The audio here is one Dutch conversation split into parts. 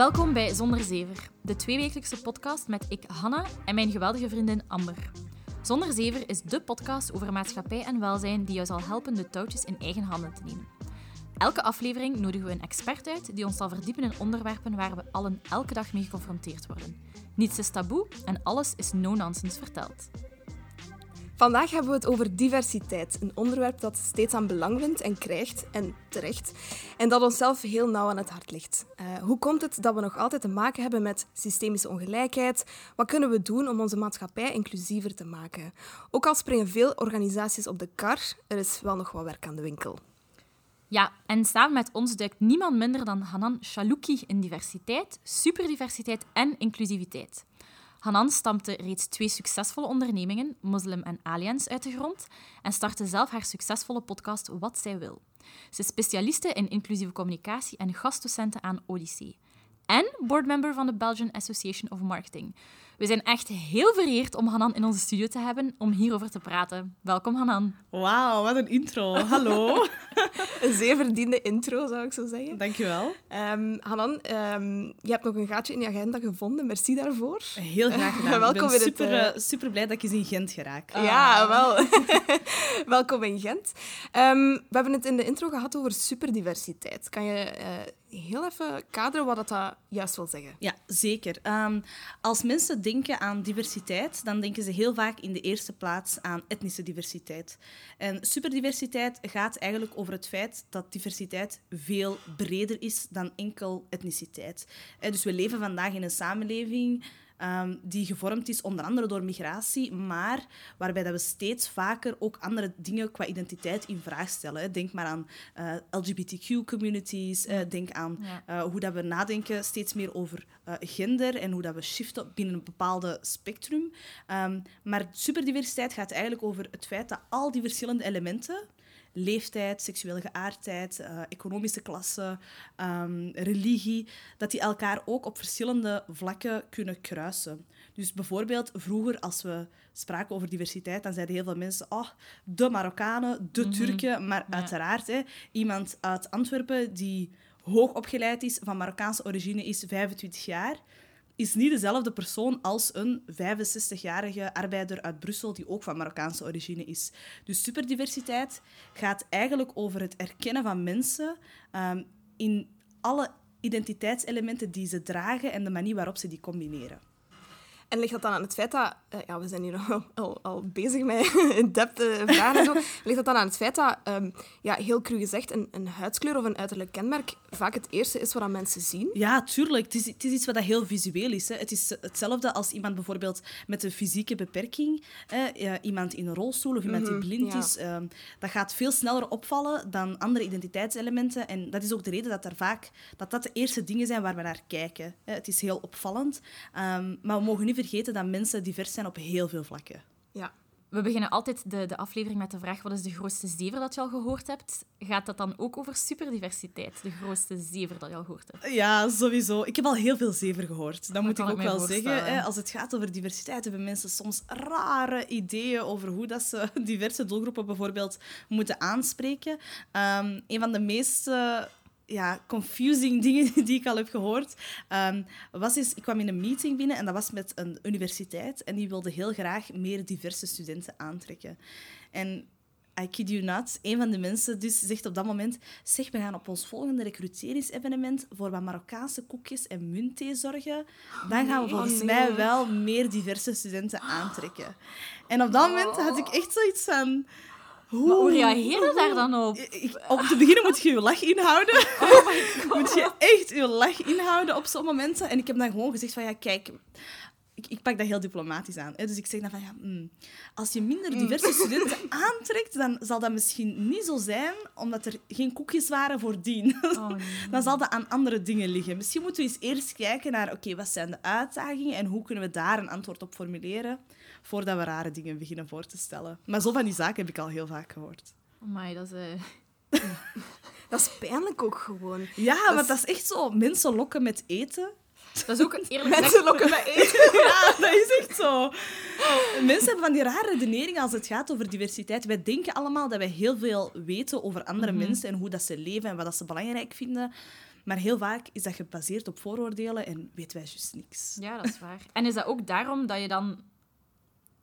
Welkom bij Zonder Zever, de tweewekelijkse podcast met ik, Hanna, en mijn geweldige vriendin Amber. Zonder Zever is dé podcast over maatschappij en welzijn die jou zal helpen de touwtjes in eigen handen te nemen. Elke aflevering nodigen we een expert uit die ons zal verdiepen in onderwerpen waar we allen elke dag mee geconfronteerd worden. Niets is taboe en alles is no-nonsense verteld. Vandaag hebben we het over diversiteit, een onderwerp dat steeds aan belang wint en krijgt, en terecht, en dat onszelf heel nauw aan het hart ligt. Uh, hoe komt het dat we nog altijd te maken hebben met systemische ongelijkheid? Wat kunnen we doen om onze maatschappij inclusiever te maken? Ook al springen veel organisaties op de kar, er is wel nog wat werk aan de winkel. Ja, en samen met ons duikt niemand minder dan Hanan Chalouki in diversiteit, superdiversiteit en inclusiviteit. Hanan stampte reeds twee succesvolle ondernemingen, Muslim en Alliance, uit de grond en startte zelf haar succesvolle podcast Wat Zij Wil. Ze is specialiste in inclusieve communicatie en gastdocenten aan Odyssee. En boardmember van de Belgian Association of Marketing. We zijn echt heel vereerd om Hanan in onze studio te hebben om hierover te praten. Welkom, Hanan. Wauw, wat een intro. Hallo. een zeer verdiende intro, zou ik zo zeggen. Dankjewel. Um, Hanan, um, je hebt nog een gaatje in je agenda gevonden. Merci daarvoor. Heel graag gedaan. Welkom ik ben super, het, uh... super blij dat je in Gent geraakt. Ja, wel. Welkom in Gent. Um, we hebben het in de intro gehad over superdiversiteit. Kan je uh, heel even kaderen wat dat juist wil zeggen? Ja, zeker. als mensen denken aan diversiteit, dan denken ze heel vaak in de eerste plaats aan etnische diversiteit. En superdiversiteit gaat eigenlijk over het feit dat diversiteit veel breder is dan enkel etniciteit. Dus we leven vandaag in een samenleving Um, die gevormd is onder andere door migratie, maar waarbij dat we steeds vaker ook andere dingen qua identiteit in vraag stellen. Denk maar aan uh, eh, LGBTQ-communities, uh, eh, denk aan uh, hoe dat we nadenken steeds meer over gender en hoe dat we shiften binnen een bepaalde spectrum. Um, maar superdiversiteit gaat eigenlijk over het feit dat al die verschillende elementen leeftijd, seksuele geaardheid, uh, economische klasse, um, religie, dat die elkaar ook op verschillende vlakken kunnen kruisen. Dus bijvoorbeeld vroeger, als we spraken over diversiteit, dan zeiden heel veel mensen, oh, de Marokkanen, de mhm. Turken, maar uiteraard, hè, iemand uit Antwerpen die hoog opgeleid is, van Marokkaanse origine is, 25 jaar, is niet dezelfde persoon als een 65-jarige arbeider uit Brussel die ook van Marokkaanse origine is. Dus superdiversiteit gaat eigenlijk over het erkennen van mensen um, in alle identiteitselementen die ze dragen en de manier waarop ze die combineren. En ligt dat dan aan het feit dat... Uh, ja, we zijn hier al, al, al bezig met in-depth vragen en zo. Ligt dat dan aan het feit dat, um, ja, heel cru gezegd, een, een huidskleur of een uiterlijk kenmerk vaak het eerste is wat mensen zien? Ja, tuurlijk. Het is, het is iets wat heel visueel is. Hè. Het is hetzelfde als iemand bijvoorbeeld met een fysieke beperking, hè, iemand in een rolstoel of iemand die mhm, blind is. Um, dat gaat veel sneller opvallen dan andere identiteitselementen. En dat is ook de reden dat, er vaak, dat dat de eerste dingen zijn waar we naar kijken. Hè. Het is heel opvallend. Um, maar we mogen niet vergeten dat mensen divers zijn op heel veel vlakken. Ja. We beginnen altijd de, de aflevering met de vraag: wat is de grootste zever dat je al gehoord hebt? Gaat dat dan ook over superdiversiteit? De grootste zever dat je al gehoord hebt? Ja, sowieso. Ik heb al heel veel zever gehoord. Dat, moet ik ook wel zeggen. Hè. Als het gaat over diversiteit, hebben mensen soms rare ideeën over hoe dat ze diverse doelgroepen bijvoorbeeld moeten aanspreken. Um, een van de meest ja, confusing dingen die ik al heb gehoord, um, was eens, ik kwam in een meeting binnen en dat was met een universiteit en die wilde heel graag meer diverse studenten aantrekken. En I kid you not, een van de mensen dus zegt op dat moment, zeg, we gaan op ons volgende recruteringsevenement voor wat Marokkaanse koekjes en muntthee zorgen. Dan gaan we volgens mij wel meer diverse studenten aantrekken. En op dat moment had ik echt zoiets van... Hoe, hoe reageer je daar dan op? om te beginnen moet je je lach inhouden. Oh my God. moet je echt je lach inhouden op zo'n momenten. En ik heb dan gewoon gezegd van, ja, kijk... Ik, ik pak dat heel diplomatisch aan. Hè. Dus ik zeg dan van, ja, mm, als je minder diverse studenten aantrekt, dan zal dat misschien niet zo zijn, omdat er geen koekjes waren voordien. Oh, nee. Dan zal dat aan andere dingen liggen. Misschien moeten we eens eerst kijken naar, oké, wat zijn de uitdagingen en hoe kunnen we daar een antwoord op formuleren voordat we rare dingen beginnen voor te stellen. Maar zo van die zaken heb ik al heel vaak gehoord. Maar dat is... Uh... dat is pijnlijk ook gewoon. Ja, dat want dat is echt zo. Mensen lokken met eten. Dat is ook eerlijk Mensen lokken met eten. ja, dat is echt zo. Mensen hebben van die rare redeneringen als het gaat over diversiteit. Wij denken allemaal dat wij heel veel weten over andere mhm. mensen en hoe dat ze leven en wat dat ze belangrijk vinden. Maar heel vaak is dat gebaseerd op vooroordelen en weten wij juist niks. Ja, dat is waar. En is dat ook daarom dat je dan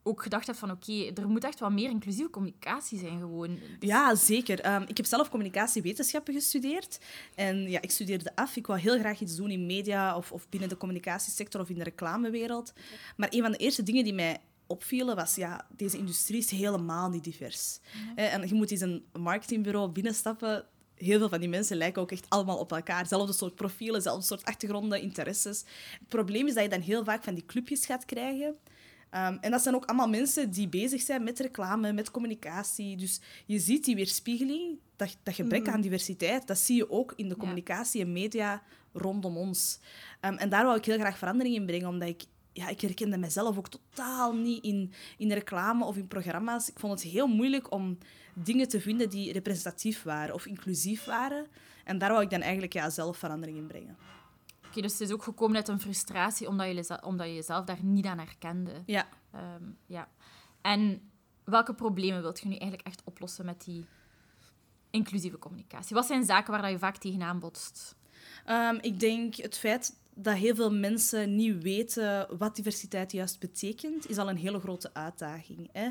ook gedacht hebt van oké, er moet echt wat meer inclusieve communicatie zijn gewoon. Ja, zeker. Ehm, ik heb zelf communicatiewetenschappen gestudeerd. En ja, ik studeerde af. Ik wou heel graag iets doen in media of, of binnen de communicatiesector of in de reclamewereld. Maar een van de eerste dingen die mij opvielen was, ja, deze industrie is helemaal niet divers. En je moet eens een marketingbureau binnenstappen. Heel veel van die mensen lijken ook echt allemaal op elkaar. Zelfde soort profielen, zelfde soort achtergronden, interesses. Het probleem is dat je dan heel vaak van die clubjes gaat krijgen. Um, en dat zijn ook allemaal mensen die bezig zijn met reclame, met communicatie. Dus je ziet die weerspiegeling, dat, dat gebrek mm. aan diversiteit, dat zie je ook in de communicatie en media rondom ons. Um, en daar wou ik heel graag verandering in brengen, omdat ik ja, ik herkende mezelf ook totaal niet in, in reclame of in programma's. Ik vond het heel moeilijk om dingen te vinden die representatief waren of inclusief waren. En daar wou ik dan eigenlijk ja, zelf verandering in brengen. Dus het is ook gekomen uit een frustratie omdat je, omdat je jezelf daar niet aan herkende. Ja. Um, ja. En welke problemen wilt je nu eigenlijk echt oplossen met die inclusieve communicatie? Wat zijn zaken waar je vaak tegenaan botst? Um, ik denk het feit dat heel veel mensen niet weten wat diversiteit juist betekent, is al een hele grote uitdaging. Hè?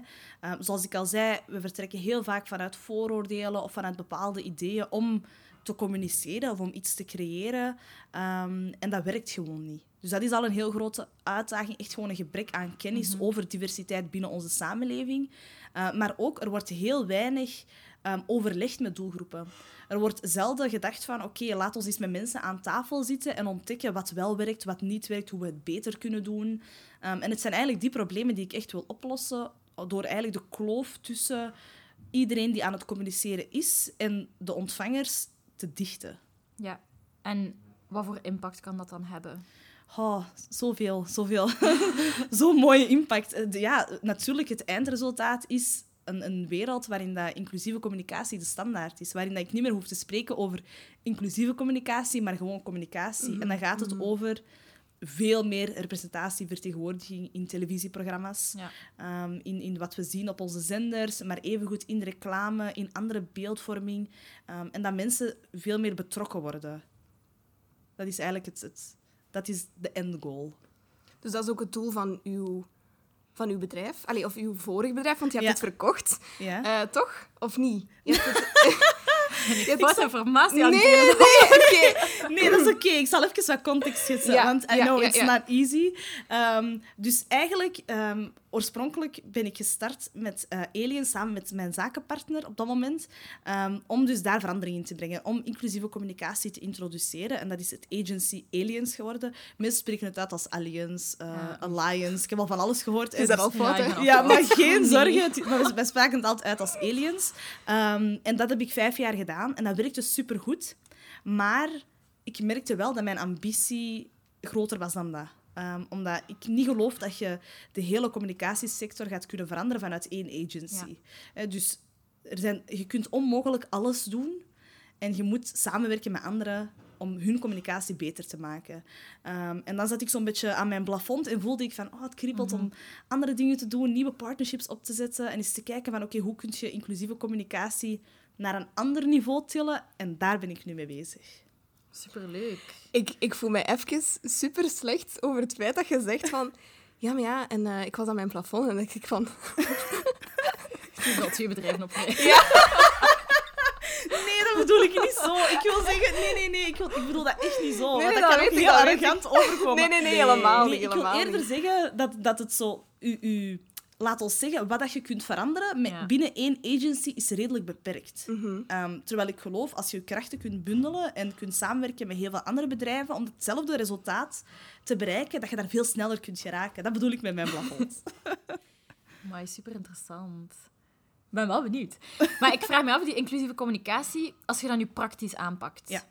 Um, zoals ik al zei, we vertrekken heel vaak vanuit vooroordelen of vanuit bepaalde ideeën om te communiceren of om iets te creëren. Um, en dat werkt gewoon niet. Dus dat is al een heel grote uitdaging. Echt gewoon een gebrek aan kennis mhm. over diversiteit binnen onze samenleving. Uh, maar ook, er wordt heel weinig um, overlegd met doelgroepen. Er wordt zelden gedacht van, oké, okay, laat ons eens met mensen aan tafel zitten en ontdekken wat wel werkt, wat niet werkt, hoe we het beter kunnen doen. Um, en het zijn eigenlijk die problemen die ik echt wil oplossen door eigenlijk de kloof tussen iedereen die aan het communiceren is en de ontvangers te dichten. Ja, en wat voor impact kan dat dan hebben? Oh, zoveel, zoveel. Zo'n mooie impact. Eh, ja, natuurlijk, het eindresultaat is een, een wereld waarin dat inclusieve communicatie de standaard is. Waarin dat ik niet meer hoef te spreken over inclusieve communicatie, maar gewoon communicatie. En dan gaat het mhm. over veel meer representatie, vertegenwoordiging in televisieprogramma's, ja. Ehm, in, in wat we zien op onze zenders, maar evengoed in reclame, in andere beeldvorming. Um, en dat mensen veel meer betrokken worden. Dat is eigenlijk het, het dat is de end goal. Dus dat is ook het doel van uw, van uw bedrijf? Allee, of uw vorig bedrijf, want je hebt het verkocht. Ja. Uh, toch? Of niet? Je hebt het... Je hebt informatie aan nee, nee, nee, nee, dat is oké. Ik zal even wat context schetsen, want I know it's not easy. Um, dus eigenlijk, um, oorspronkelijk ben ik gestart met uh, Alien samen met mijn zakenpartner op dat moment, um, om dus daar verandering in te brengen, om inclusieve communicatie te introduceren. En dat is het agency Aliens geworden. Mensen spreken het uit als Aliens, uh, Alliance. Ik heb al van alles gehoord. Is dat al fout? Ja, maar geen zorgen. wij spraken het altijd uit als Aliens. en dat heb ik vijf jaar gedaan. En dat werkte supergoed. Maar ik merkte wel dat mijn ambitie groter was dan dat. Um, omdat ik niet geloof dat je de hele communicatiesector gaat kunnen veranderen vanuit één agency. dus er zijn, je kunt onmogelijk alles doen. En je moet samenwerken met anderen om hun communicatie beter te maken. Um, en dan zat ik zo'n beetje aan mijn plafond en voelde ik van, oh, het kriebelt om mhm. andere dingen te doen, nieuwe partnerships op te zetten en eens te kijken van, oké, hoe kun je inclusieve communicatie naar een ander niveau tillen. En daar ben ik nu mee bezig. Superleuk. Ik, ik voel mij even super slecht over het feit dat je zegt van... Ja, maar ja, en uh, ik was aan mijn plafond en dacht ik van... ik wil twee bedrijven op Ja. Nee, dat bedoel ik niet zo. Ik wil zeggen, nee, nee, nee, ik, wil, ik bedoel dat echt niet zo. Nee, nee, dat, dat kan ook heel arrogant overkomen. Nee, nee, nee, helemaal niet. ik wil eerder zeggen dat, dat het zo... U, u, laat ons zeggen, wat dat je kunt veranderen met, binnen één agency is redelijk beperkt. Mhm. Ehm, terwijl ik geloof, als je krachten kunt bundelen en kunt samenwerken met heel veel andere bedrijven om hetzelfde resultaat te bereiken, dat je daar veel sneller kunt geraken. Dat bedoel ik met mijn plafond. Maar super interessant. Ik ben wel benieuwd. Maar ik vraag me af, die inclusieve communicatie, als je dat nu praktisch aanpakt, ja.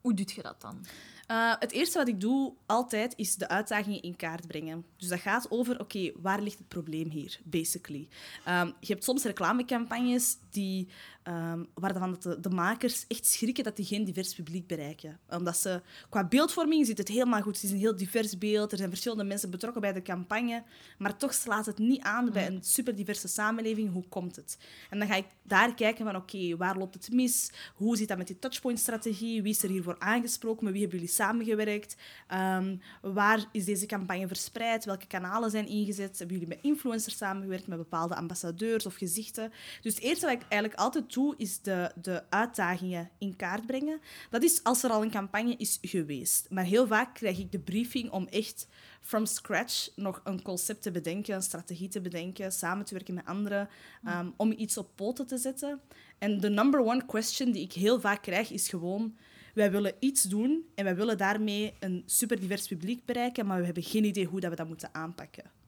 hoe doe je dat dan? Uh, het eerste wat ik doe altijd is de uitdagingen in kaart brengen. Dus dat gaat over, oké, waar ligt het probleem hier, basically? Um, je hebt soms reclamecampagnes die ehm, waarvan dat de, de makers echt schrikken dat die geen divers publiek bereiken. Omdat ze, qua beeldvorming zit het helemaal goed. Het is een heel divers beeld. Er zijn verschillende mensen betrokken bij de campagne. Maar toch slaat het niet aan bij een superdiverse samenleving. Hoe komt het? En dan ga ik daar kijken van, oké, waar loopt het mis? Hoe zit dat met die touchpoint-strategie? Wie is er hiervoor aangesproken? Met wie hebben jullie samengewerkt? Ehm, waar is deze campagne verspreid? Welke kanalen zijn ingezet? Hebben jullie met influencers samengewerkt? Met bepaalde ambassadeurs of gezichten? Dus het eerste wat ik eigenlijk altijd doe, is de, de uitdagingen in kaart brengen. Dat is als er al een campagne is geweest. Maar heel vaak krijg ik de briefing om echt from scratch nog een concept te bedenken, een strategie te bedenken, samen te werken met anderen, ehm, om iets op poten te zetten. En de number one question die ik heel vaak krijg, is gewoon... Wij willen iets doen en wij willen daarmee een super divers publiek bereiken, maar we hebben geen idee hoe dat we dat moeten aanpakken.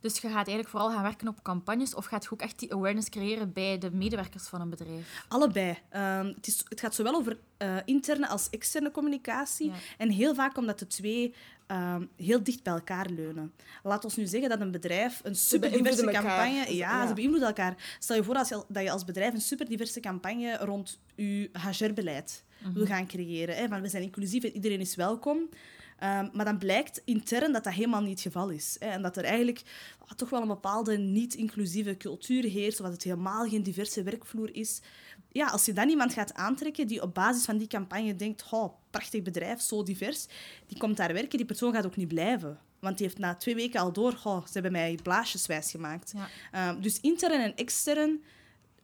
Dus je gaat eigenlijk vooral gaan werken op campagnes of gaat je ook echt die awareness creëren bij de medewerkers van een bedrijf? Allebei. Ehm, het, is, het gaat zowel over eh, interne als externe communicatie. Ja. En heel vaak omdat de twee ehm, heel dicht bij elkaar leunen. Laat ons nu zeggen dat een bedrijf een super diverse beïnvloeden elkaar. campagne... Ja, Ja. ze beïnvloeden elkaar. Stel je voor als je, dat je als bedrijf een super diverse campagne rond je HR-beleid wil gaan creëren. Hè? Van we zijn inclusief en iedereen is welkom. Ehm, maar dan blijkt intern dat dat helemaal niet het geval is. Hè? En dat er eigenlijk ah, toch wel een bepaalde niet-inclusieve cultuur heerst, of dat het helemaal geen diverse werkvloer is. Ja, als je dan iemand gaat aantrekken die op basis van die campagne denkt, oh, prachtig bedrijf, zo divers, die komt daar werken, die persoon gaat ook niet blijven. Want die heeft na twee weken al door, oh, ze hebben mij blaasjeswijs gemaakt. Ja. Ehm, dus intern en extern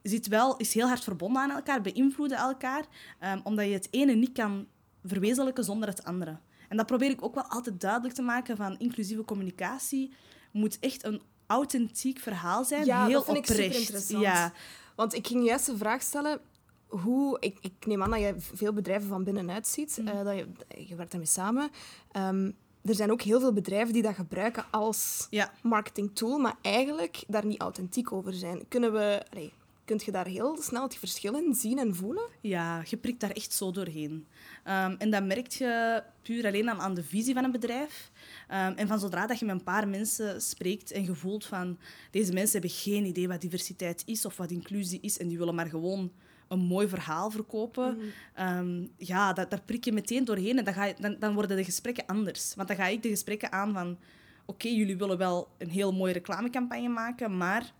zit wel, is heel hard verbonden aan elkaar, beïnvloeden elkaar, ehm, omdat je het ene niet kan verwezenlijken zonder het andere. En dat probeer ik ook wel altijd duidelijk te maken van inclusieve communicatie moet echt een authentiek verhaal zijn, Ja, heel dat vind ik oprecht. Ja, Want ik ging juist de vraag stellen hoe... Ik, ik neem aan dat je veel bedrijven van binnenuit ziet. Mhm. eh, dat je, je werkt daarmee samen. Ehm, er zijn ook heel veel bedrijven die dat gebruiken als ja. marketingtool, maar eigenlijk daar niet authentiek over zijn. Kunnen we... Allee, kunt je daar heel snel die verschillen zien en voelen? Ja, je prikt daar echt zo doorheen. Ehm, en dat merk je puur alleen aan, aan de visie van een bedrijf. Ehm, en van zodra dat je met een paar mensen spreekt en je voelt van deze mensen hebben geen idee wat diversiteit is of wat inclusie is en die willen maar gewoon een mooi verhaal verkopen, ehm, ja, dat, daar prik je meteen doorheen en dan, ga je, dan, dan worden de gesprekken anders. Want dan ga ik de gesprekken aan van oké, jullie willen wel een heel mooie reclamecampagne maken, maar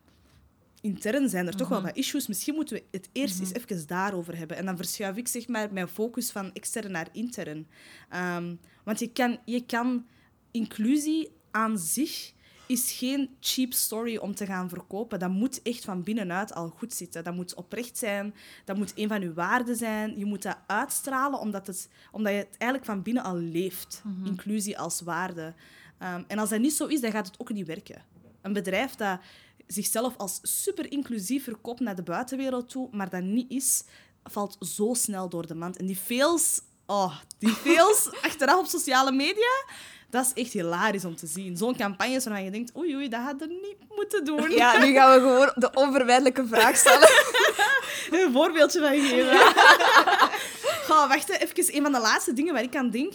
intern zijn er toch wel wat issues. Misschien moeten we het eerst eens even daarover hebben. En dan verschuif ik zeg maar mijn focus van extern naar intern. Ehm, want je kan, je kan inclusie aan zich is geen cheap story om te gaan verkopen. Dat moet echt van binnenuit al goed zitten. Dat moet oprecht zijn. Dat moet een van je waarden zijn. Je moet dat uitstralen omdat, het, omdat je het eigenlijk van binnen al leeft. Inclusie als waarde. Ehm, en als dat niet zo is, dan gaat het ook niet werken. Een bedrijf dat zichzelf als super inclusief verkoopt naar de buitenwereld toe, maar dat niet is, valt zo snel door de mand. En die fails, oh, die fails achteraf op sociale media, dat is echt hilarisch om te zien. Zo'n campagne waarvan je denkt, oei oei, dat hadden we niet moeten doen. Ja, nu gaan we gewoon de onvermijdelijke vraag stellen. Een voorbeeldje van geven. Goh, wacht, even een van de laatste dingen waar ik aan denk.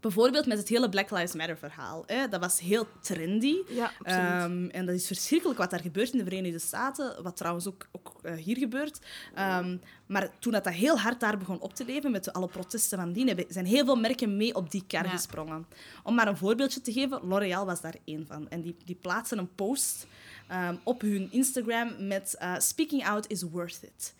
Bijvoorbeeld met het hele Black Lives Matter verhaal. Hè. Dat was heel trendy. Ja. Ehm, en dat is verschrikkelijk wat daar gebeurt in de Verenigde Staten. Wat trouwens ook, ook eh, hier gebeurt. Ehm, maar toen dat, dat heel hard daar begon op te leven, met alle protesten van die, zijn heel veel merken mee op die kar Ja. gesprongen. Om maar een voorbeeldje te geven, L'Oréal was daar één van. En die, die plaatsen een post ehm, op hun Instagram met eh, Speaking out is worth it.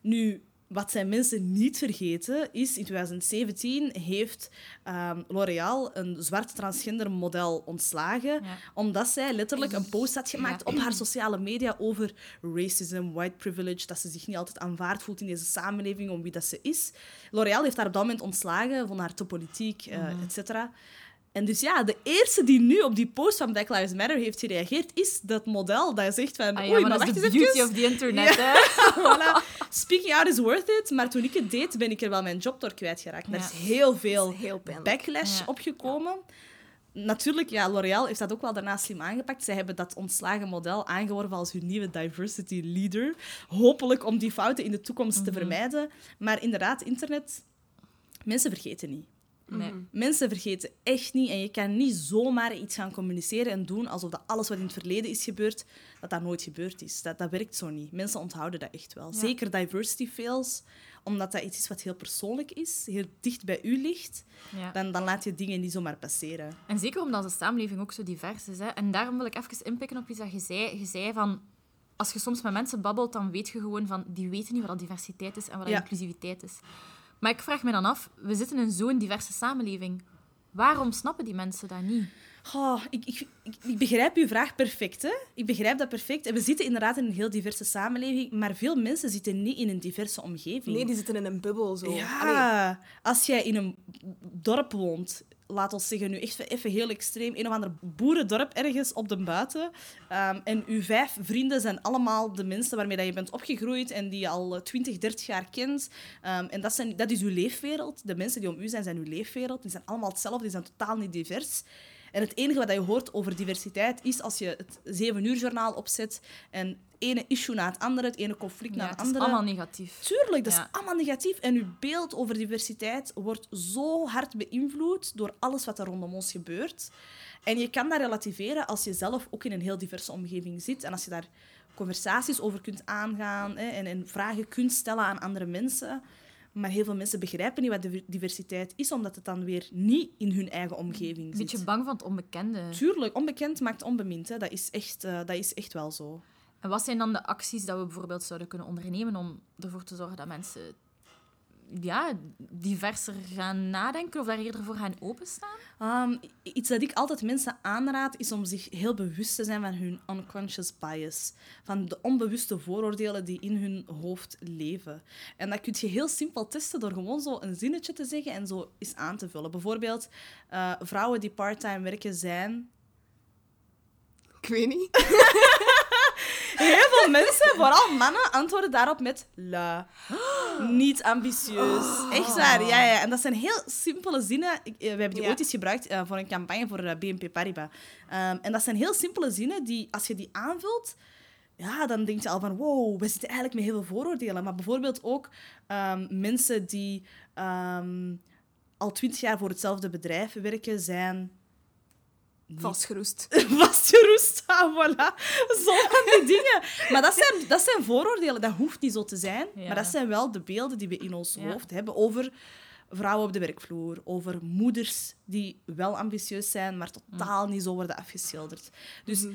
Nu, wat zijn mensen niet vergeten, is in 2017 heeft ehm, L'Oréal een zwart transgender model ontslagen, Ja. omdat zij letterlijk een post had gemaakt Ja. op haar sociale media over racism, white privilege, dat ze zich niet altijd aanvaard voelt in deze samenleving om wie dat ze is. L'Oréal heeft haar op dat moment ontslagen, vond haar te politiek, eh et cetera. En dus ja, de eerste die nu op die post van Black Lives Matter heeft gereageerd, is dat model dat zegt van... Ah, ja, Oei, maar maar dat is de beauty even. of the internet, Ja. hè? voilà. Speaking out is worth it. Maar toen ik het deed, ben ik er wel mijn job door kwijtgeraakt. Er is heel veel is heel backlash opgekomen. Natuurlijk, ja, L'Oréal heeft dat ook wel daarna slim aangepakt. Zij hebben dat ontslagen model aangeworven als hun nieuwe diversity leader. Hopelijk om die fouten in de toekomst te vermijden. Maar inderdaad, internet... Mensen vergeten niet. Nee. Mensen vergeten echt niet en je kan niet zomaar iets gaan communiceren en doen alsof dat alles wat in het verleden is gebeurd, dat dat nooit gebeurd is. Dat, dat werkt zo niet. Mensen onthouden dat echt wel. Ja. Zeker diversity fails, omdat dat iets is wat heel persoonlijk is, heel dicht bij u ligt, Ja. dan, dan laat je dingen niet zomaar passeren. En zeker omdat de samenleving ook zo divers is. Hè. En daarom wil ik even inpikken op iets dat je zei. Je zei van... Als je soms met mensen babbelt, dan weet je gewoon van... Die weten niet wat diversiteit is en wat Ja. inclusiviteit is. Maar ik vraag me dan af... We zitten in zo'n diverse samenleving. Waarom snappen die mensen dat niet? Oh, ik, ik, ik, ik begrijp uw vraag perfect. Hè? Ik begrijp dat perfect. En we zitten inderdaad in een heel diverse samenleving, maar veel mensen zitten niet in een diverse omgeving. Nee, die zitten in een bubbel zo. Allee, Ja, als jij in een dorp woont, laat ons zeggen nu echt even heel extreem, een of ander boerendorp ergens op de buiten, ehm, en uw vijf vrienden zijn allemaal de mensen waarmee dat je bent opgegroeid en die je al eh, 20, 30 jaar kent. Ehm, en dat, zijn, dat is uw leefwereld. De mensen die om u zijn, zijn uw leefwereld. Die zijn allemaal hetzelfde, die zijn totaal niet divers. En het enige wat je hoort over diversiteit is als je het 7 uur journaal opzet en ene issue na het andere, het ene conflict na Ja, het het is andere. allemaal negatief. Tuurlijk, dat Ja. is allemaal negatief. En uw beeld over diversiteit wordt zo hard beïnvloed door alles wat er rondom ons gebeurt. En je kan dat relativeren als je zelf ook in een heel diverse omgeving zit. En als je daar conversaties over kunt aangaan hè, en, en vragen kunt stellen aan andere mensen. Maar heel veel mensen begrijpen niet wat diver- diversiteit is, omdat het dan weer niet in hun eigen omgeving Een zit. beetje bang van het onbekende. Tuurlijk, onbekend maakt onbemind. Hè. Dat, is echt, eh, dat is echt wel zo. En wat zijn dan de acties dat we bijvoorbeeld zouden kunnen ondernemen om ervoor te zorgen dat mensen ja, diverser gaan nadenken of daar eerder voor gaan openstaan? Um, i- iets dat ik altijd mensen aanraad, is om zich heel bewust te zijn van hun unconscious bias. Van de onbewuste vooroordelen die in hun hoofd leven. En dat kun je heel simpel testen door gewoon zo een zinnetje te zeggen en zo eens aan te vullen. Bijvoorbeeld, eh, vrouwen die parttime werken zijn... Ik weet niet. Heel veel mensen, vooral mannen, antwoorden daarop met lui. Niet ambitieus. Echt waar, ja, ja. En dat zijn heel simpele zinnen. Ik, eh, we hebben die Ja. ooit eens gebruikt eh, voor een campagne voor eh, BNP Paribas. Ehm, en dat zijn heel simpele zinnen die, als je die aanvult, ja, dan denk je al van, wow, we zitten eigenlijk met heel veel vooroordelen. Maar bijvoorbeeld ook ehm, mensen die ehm, al twintig jaar voor hetzelfde bedrijf werken, zijn Vastgeroest. vastgeroest. Ah, voilà. Zo van die dingen. Maar dat zijn, dat zijn vooroordelen. Dat hoeft niet zo te zijn. Ja. Maar dat zijn wel de beelden die we in ons Ja. hoofd hebben over vrouwen op de werkvloer. Over moeders die wel ambitieus zijn, maar totaal niet zo worden afgeschilderd. Dus Mhm.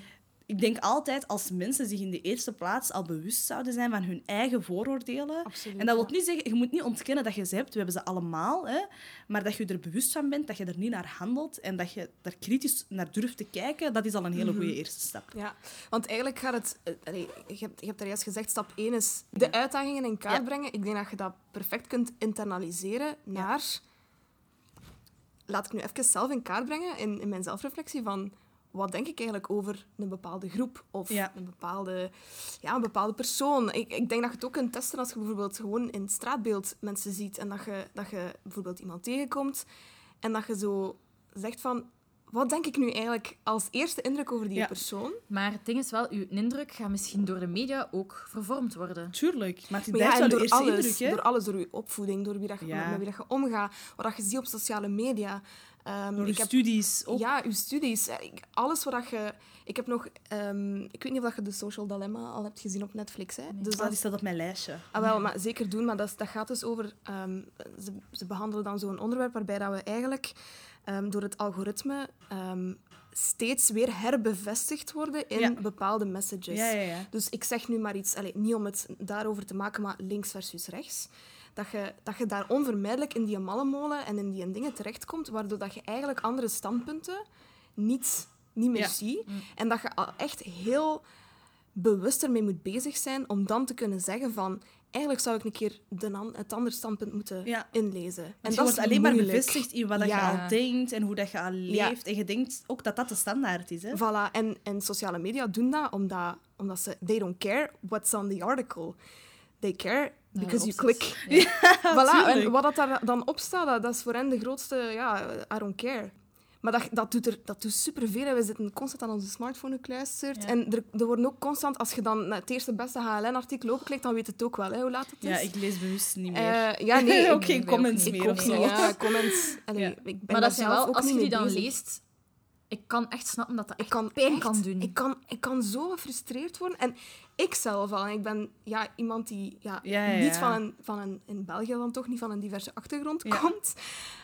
Ik denk altijd, als mensen zich in de eerste plaats al bewust zouden zijn van hun eigen vooroordelen. Absoluut, en dat wil niet zeggen, je moet niet ontkennen dat je ze hebt. We hebben ze allemaal. Hè, maar dat je er bewust van bent, dat je er niet naar handelt en dat je daar kritisch naar durft te kijken, dat is al een hele goede eerste stap. Ja, want eigenlijk gaat het... eh, je, hebt, je hebt daar juist gezegd, stap 1 is de uitdagingen in kaart Ja. brengen. Ik denk dat je dat perfect kunt internaliseren naar... Laat ik nu even zelf in kaart brengen, in, in mijn zelfreflectie, van... Wat denk ik eigenlijk over een bepaalde groep of Ja. een, bepaalde, ja, een bepaalde persoon? Ik, ik denk dat je het ook kunt testen als je bijvoorbeeld gewoon in het straatbeeld mensen ziet en dat je, dat je bijvoorbeeld iemand tegenkomt en dat je zo zegt van... Wat denk ik nu eigenlijk als eerste indruk over die Ja. persoon? Maar het ding is wel, uw indruk gaat misschien door de media ook vervormd worden. Tuurlijk, maar het blijft ja, en wel door alles, indruk. Hè? door alles, door je opvoeding, door wie dat je, Ja. met wie dat je omgaat, wat dat je ziet op sociale media. Ehm, Door je ik heb, studies ook. ja, je studies. eh, ik- alles wat dat je... Ik heb nog... ehm, ik weet niet of dat je de Social Dilemma al hebt gezien op Netflix. Hè? Dus Ah, dat die staat op mijn lijstje. Ah, wel, maar zeker doen. Maar dat, dat gaat dus over... ehm, ze, ze behandelen dan zo'n onderwerp waarbij dat we eigenlijk door het algoritme steeds weer herbevestigd worden in Ja. bepaalde messages. Ja. Dus ik zeg nu maar iets, allee, niet om het daarover te maken, maar links versus rechts. Dat je, dat je daar onvermijdelijk in die mallenmolen en in die dingen terechtkomt, waardoor dat je eigenlijk andere standpunten niet, niet meer Ja. ziet. En dat je echt heel bewust ermee moet bezig zijn om dan te kunnen zeggen van... Eigenlijk zou ik een keer de het andere standpunt moeten Ja. inlezen. En je dat wordt is alleen maar bevestigd in wat Ja. je al denkt en hoe dat je al Ja. leeft. En je denkt ook dat dat de standaard is. Hè? Voilà, en, en sociale media doen dat omdat, omdat ze... They don't care what's on the article. They care because you click. zit. voilà, en wat dat daar dan op staat, dat, dat is voor hen de grootste... Ja, I don't care. Maar dat, dat, doet er, dat doet superveel. hè. We zitten constant aan onze smartphone gekluisterd. Ja. En er, er worden ook constant, als je dan het eerste beste HLN-artikel openklikt, dan weet het ook wel hè, hoe laat het is. Ja, ik lees bewust niet meer. Eh, ja, nee. Ook ik- geen ook comments ik meer ook of niet. zo. Ja, comments. Allee, Ja. Ik ben Maar dat zijn zelf wel, ook als je die dan bezig. leest, ik kan echt snappen dat dat Ik echt kan pijn echt- kan doen. Ik kan, ik kan zo gefrustreerd worden. En ik zelf al. en Ik ben ja, iemand die ja, Ja, ja, niet van een, van een... In België dan toch niet van een diverse achtergrond komt.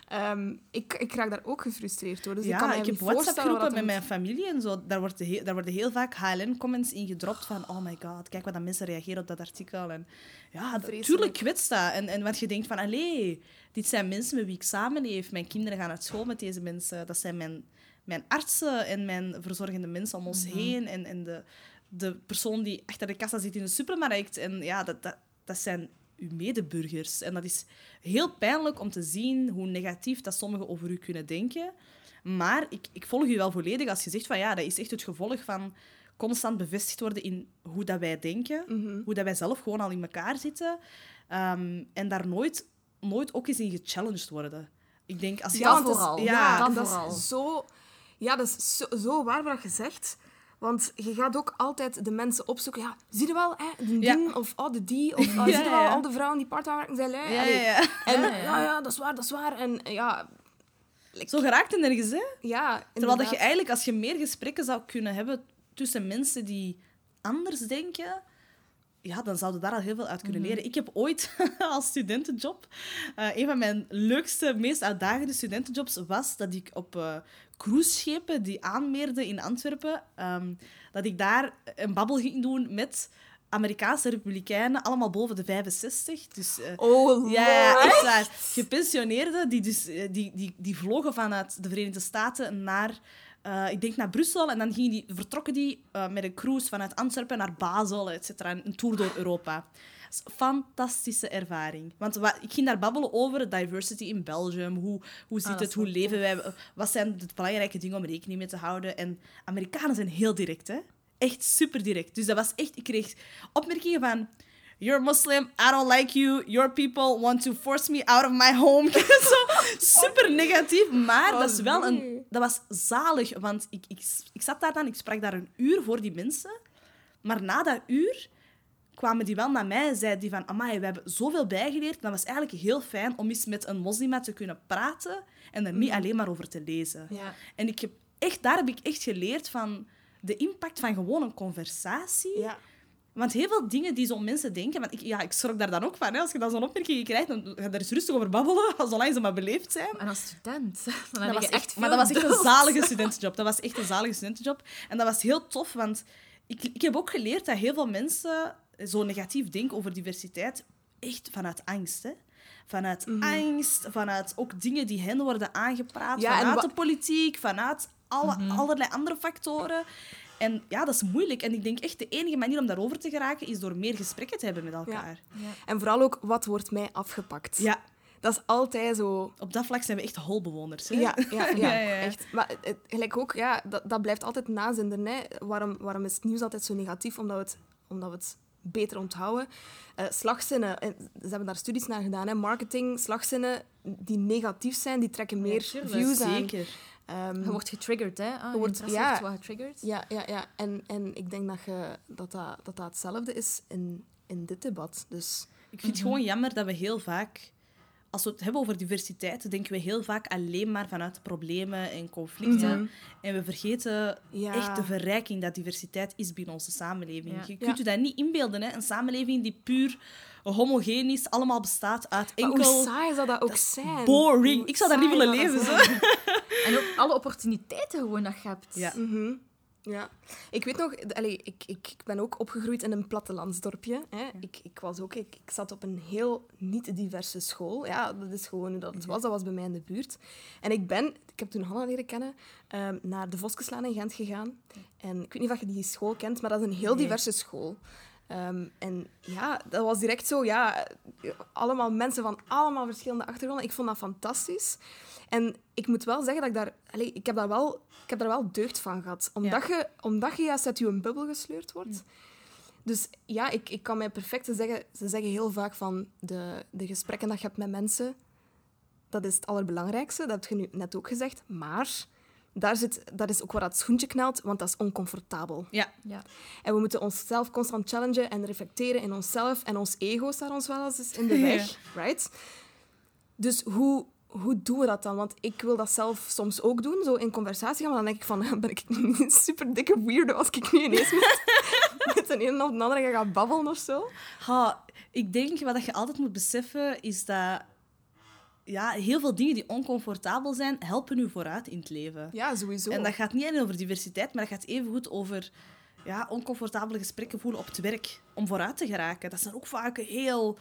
Ehm, ik, ik raak daar ook gefrustreerd door. Dus ik kan ik heb WhatsApp-groepen met mijn familie en zo. Daar worden, heel, daar worden heel vaak HLN-comments in gedropt van oh my god, kijk wat dat mensen reageren op dat artikel. En ja, dat- Vreselijk. tuurlijk kwetst dat. En, en wat je denkt van, allee, dit zijn mensen met wie ik samenleef. Mijn kinderen gaan naar school met deze mensen. Dat zijn mijn, mijn artsen en mijn verzorgende mensen om ons Mhm. heen. En, en de, de persoon die achter de kassa zit in de supermarkt. En ja, dat, dat, dat zijn uw medeburgers. En dat is heel pijnlijk om te zien hoe negatief dat sommigen over u kunnen denken. Maar ik, ik volg u wel volledig als je zegt van ja, dat is echt het gevolg van constant bevestigd worden in hoe dat wij denken, Mhm. hoe dat wij zelf gewoon al in elkaar zitten ehm, en daar nooit, nooit ook eens in gechallenged worden. Ik denk als je Ja, het is- vooral. ja, dat dat vooral. is zo... Ja, dat is zo, zo waar wat je zegt. Want je gaat ook altijd de mensen opzoeken. Ja, zie je wel, hè, de Ja. die, of oh, de die, of oh, zie je wel, al de vrouwen die part-time zijn lui. ja, ja, ja. En Ja, ja, dat is waar, dat is waar. En ja, Zo geraakt het nergens, hè? ja Terwijl dat je eigenlijk, als je meer gesprekken zou kunnen hebben tussen mensen die anders denken, ja, dan zouden daar al heel veel uit kunnen leren. Ik heb ooit als studentenjob, eh, een van mijn leukste, meest uitdagende studentenjobs was dat ik op eh cruiseschepen die aanmeerden in Antwerpen, ehm, dat ik daar een babbel ging doen met Amerikaanse republikeinen, allemaal boven de 65. Dus, eh, Oh, ja, echt waar. Gepensioneerden die, dus, eh, die, die, die vlogen vanuit de Verenigde Staten naar, eh, ik denk naar Brussel. En dan gingen die, vertrokken die eh, met een cruise vanuit Antwerpen naar Basel, et cetera. Een tour door Europa. Dat is een fantastische ervaring. Want wa- ik ging daar babbelen over diversity in Belgium. Hoe, hoe zit dat het? Hoe leven wij? Wat zijn de belangrijke dingen om rekening mee te houden? En Amerikanen zijn heel direct, hè? Echt super direct. Dus dat was echt... Ik kreeg opmerkingen van... You're Muslim, I don't like you. Your people want to force me out of my home. Zo super negatief. Maar Oh, dat, is wel nee. een, dat was zalig. Want ik, ik, ik zat daar dan, ik sprak daar een uur voor die mensen. Maar na dat uur kwamen die wel naar mij en zeiden die van... Amai, we hebben zoveel bijgeleerd. Dat was eigenlijk heel fijn om eens met een moslima te kunnen praten. En er niet alleen maar over te lezen. Ja. En ik heb echt, daar heb ik echt geleerd van de impact van gewoon een conversatie. Ja. Want heel veel dingen die zo'n mensen denken... Want ik, ja, ik schrok daar dan ook van. Hè. Als je dan zo'n opmerking krijgt, dan ga je er eens rustig over babbelen, zolang ze maar beleefd zijn. En als student, dan Dat was echt veel maar dat was echt een zalige studentenjob. Dat was echt een zalige studentenjob. En dat was heel tof, want ik, ik heb ook geleerd dat heel veel mensen zo negatief denken over diversiteit. Echt vanuit angst, hè. Vanuit angst, vanuit ook dingen die hen worden aangepraat. Ja, vanuit de politiek, vanuit alle, allerlei andere factoren. En ja, dat is moeilijk. En ik denk echt, de enige manier om daarover te geraken is door meer gesprekken te hebben met elkaar. En vooral ook, wat wordt mij afgepakt? Ja, Dat is altijd zo... op dat vlak zijn we echt holbewoners. Hè? Ja, ja, ja, echt. Maar het, gelijk ook, ja, dat, dat blijft altijd nazinderen. Hè. Waarom, waarom is het nieuws altijd zo negatief? Omdat we het, omdat we het beter onthouden. Eh, slagzinnen, en ze hebben daar studies naar gedaan. Hè. Marketing, slagzinnen die negatief zijn, die trekken meer views aan. Zeker. Ehm, Je wordt getriggerd, hè? Ah, je wordt- ja. wordt getriggerd. ja, ja, ja. En, en ik denk dat, je, dat, dat, dat dat hetzelfde is in, in dit debat. Dus Ik vind het gewoon jammer dat we heel vaak, als we het hebben over diversiteit, denken we heel vaak alleen maar vanuit problemen en conflicten. Mhm. En we vergeten Ja. echt de verrijking dat diversiteit is binnen onze samenleving. Ja. Je kunt je dat niet inbeelden, hè? een samenleving die puur homogeen is, allemaal bestaat uit maar enkel... hoe saai zou dat ook zijn? boring. Hoe Ik zou daar niet willen leven? En ook alle opportuniteiten gewoon dat je hebt. Ja. Mhm. Ja. Ik weet nog, allee, ik, ik, ik ben ook opgegroeid in een plattelandsdorpje. Hè. Ik, ik, was ook, ik, ik zat op een heel niet-diverse school. Ja, dat is gewoon hoe dat het was. Dat was bij mij in de buurt. En ik ben, ik heb toen Hanna leren kennen, ehm, naar de Voskeslaan in Gent gegaan. En ik weet niet of je die school kent, maar dat is een heel Nee. diverse school. Ehm, en ja, dat was direct zo, ja, allemaal mensen van allemaal verschillende achtergronden. Ik vond dat fantastisch. En ik moet wel zeggen dat ik daar... Allee, ik, heb daar wel, ik heb daar wel deugd van gehad. Omdat, je, omdat je juist uit je bubbel gesleurd wordt. Dus ja, ik, ik kan mij perfect zeggen... Ze zeggen heel vaak van de, de gesprekken dat je hebt met mensen... Dat is het allerbelangrijkste. Dat heb je nu net ook gezegd. Maar daar zit, dat is ook waar dat schoentje knelt, want dat is oncomfortabel. Ja. Ja. En we moeten onszelf constant challengen en reflecteren in onszelf. En ons ego staat ons wel eens in de weg, right? Dus hoe, hoe doen we dat dan? Want ik wil dat zelf soms ook doen, zo in conversatie gaan. Maar dan denk ik van, ben ik niet een super dikke weirdo als ik nu ineens met, met de ene of de andere ga babbelen of zo? Ha, ik denk wat je altijd moet beseffen is dat ja, heel veel dingen die oncomfortabel zijn, helpen u vooruit in het leven. Ja, sowieso. En dat gaat niet alleen over diversiteit, maar dat gaat evengoed over ja, oncomfortabele gesprekken voelen op het werk om vooruit te geraken. Dat zijn ook vaak heel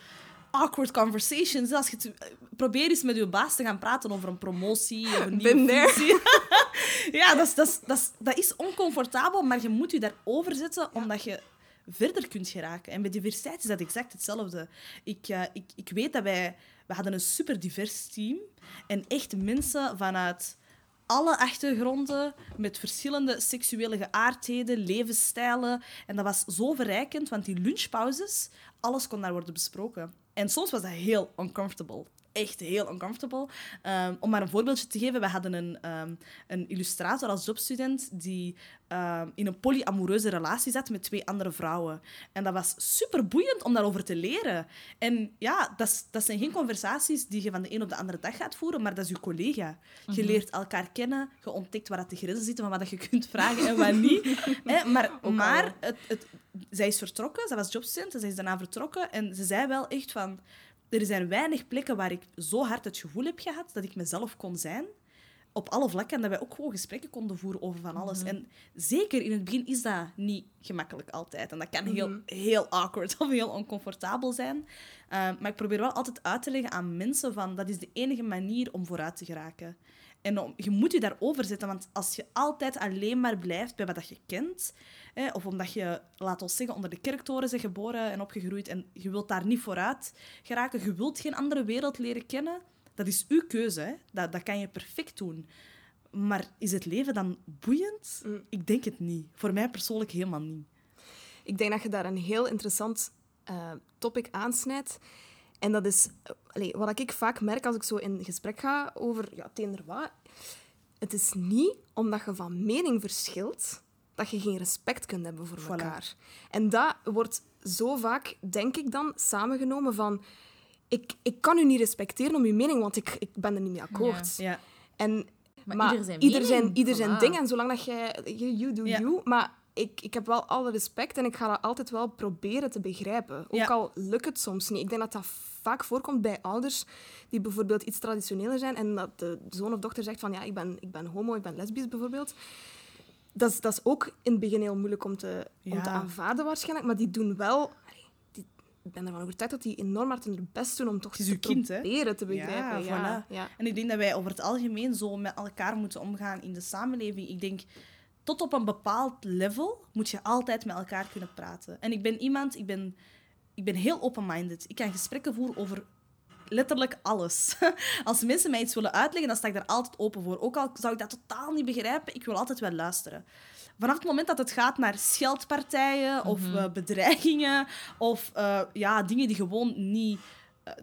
awkward conversations. Als je het, eh, probeer eens met je baas te gaan praten over een promotie of een nieuwe ja, dat is, dat, is, dat, is, dat is oncomfortabel, maar je moet je daarover zetten omdat je verder kunt geraken. En bij diversiteit is dat exact hetzelfde. Ik, eh, ik, ik weet dat wij... We hadden een super divers team. En echt mensen vanuit alle achtergronden, met verschillende seksuele geaardheden, levensstijlen. En dat was zo verrijkend, want die lunchpauzes, alles kon daar worden besproken. En soms was dat heel uncomfortable. Echt heel uncomfortable. Ehm, om maar een voorbeeldje te geven, we hadden een, ehm, een illustrator als jobstudent die ehm, in een polyamoreuze relatie zat met twee andere vrouwen. En dat was super boeiend om daarover te leren. En ja, dat, dat zijn geen conversaties die je van de een op de andere dag gaat voeren, maar dat is je collega. Je leert elkaar kennen, je ontdekt waar dat de grenzen zitten van wat dat je kunt vragen en wat niet. Maar maar het, het, zij is vertrokken, zij was jobstudent, en zij is daarna vertrokken. En ze zei wel echt van... Er zijn weinig plekken waar ik zo hard het gevoel heb gehad dat ik mezelf kon zijn. Op alle vlakken. En dat wij ook gewoon gesprekken konden voeren over van alles. En zeker in het begin is dat niet gemakkelijk altijd. En dat kan heel, heel awkward of heel oncomfortabel zijn. Eh, maar ik probeer wel altijd uit te leggen aan mensen van... Dat is de enige manier om vooruit te geraken. En om- je moet je daarover zetten, want als je altijd alleen maar blijft bij wat dat je kent, hè, of omdat je, laat ons zeggen, onder de kerktoren bent geboren en opgegroeid en je wilt daar niet vooruit geraken, je wilt geen andere wereld leren kennen, dat is uw keuze. Hè. Dat, dat kan je perfect doen. Maar is het leven dan boeiend? Ik denk het niet. Voor mij persoonlijk helemaal niet. Ik denk dat je daar een heel interessant eh, topic aansnijdt. En dat is wat ik vaak merk als ik zo in gesprek ga over ja, wat. Het is niet omdat je van mening verschilt dat je geen respect kunt hebben voor Voilà. elkaar. En dat wordt zo vaak, denk ik dan, samengenomen van... Ik, ik kan u niet respecteren om uw mening, want ik, ik ben er niet mee akkoord. Ja. En, Maar maar, ieder zijn ieder zijn, ieder zijn ding. En zolang dat jij... You, you do Ja. you. Maar ik, ik heb wel alle respect en ik ga dat altijd wel proberen te begrijpen. Ook Ja. al lukt het soms niet. Ik denk dat dat vaak voorkomt bij ouders die bijvoorbeeld iets traditioneler zijn en dat de zoon of dochter zegt van ja, ik ben, ik ben homo, ik ben lesbisch bijvoorbeeld. Dat is, dat is ook in het begin heel moeilijk om te, om te aanvaarden waarschijnlijk, maar die doen wel... die- ik ben ervan overtuigd dat die enorm hard hun best doen om toch te kind, hè? proberen te begrijpen. Ja, Ja, voilà. ja. En ik denk dat wij over het algemeen zo met elkaar moeten omgaan in de samenleving. Ik denk, tot op een bepaald level moet je altijd met elkaar kunnen praten. En ik ben iemand, ik ben, ik ben heel open-minded. Ik kan gesprekken voeren over letterlijk alles. Als mensen mij iets willen uitleggen, dan sta ik daar altijd open voor. Ook al zou ik dat totaal niet begrijpen, ik wil altijd wel luisteren. Vanaf het moment dat het gaat naar scheldpartijen of eh, bedreigingen of eh, ja, dingen die gewoon niet eh,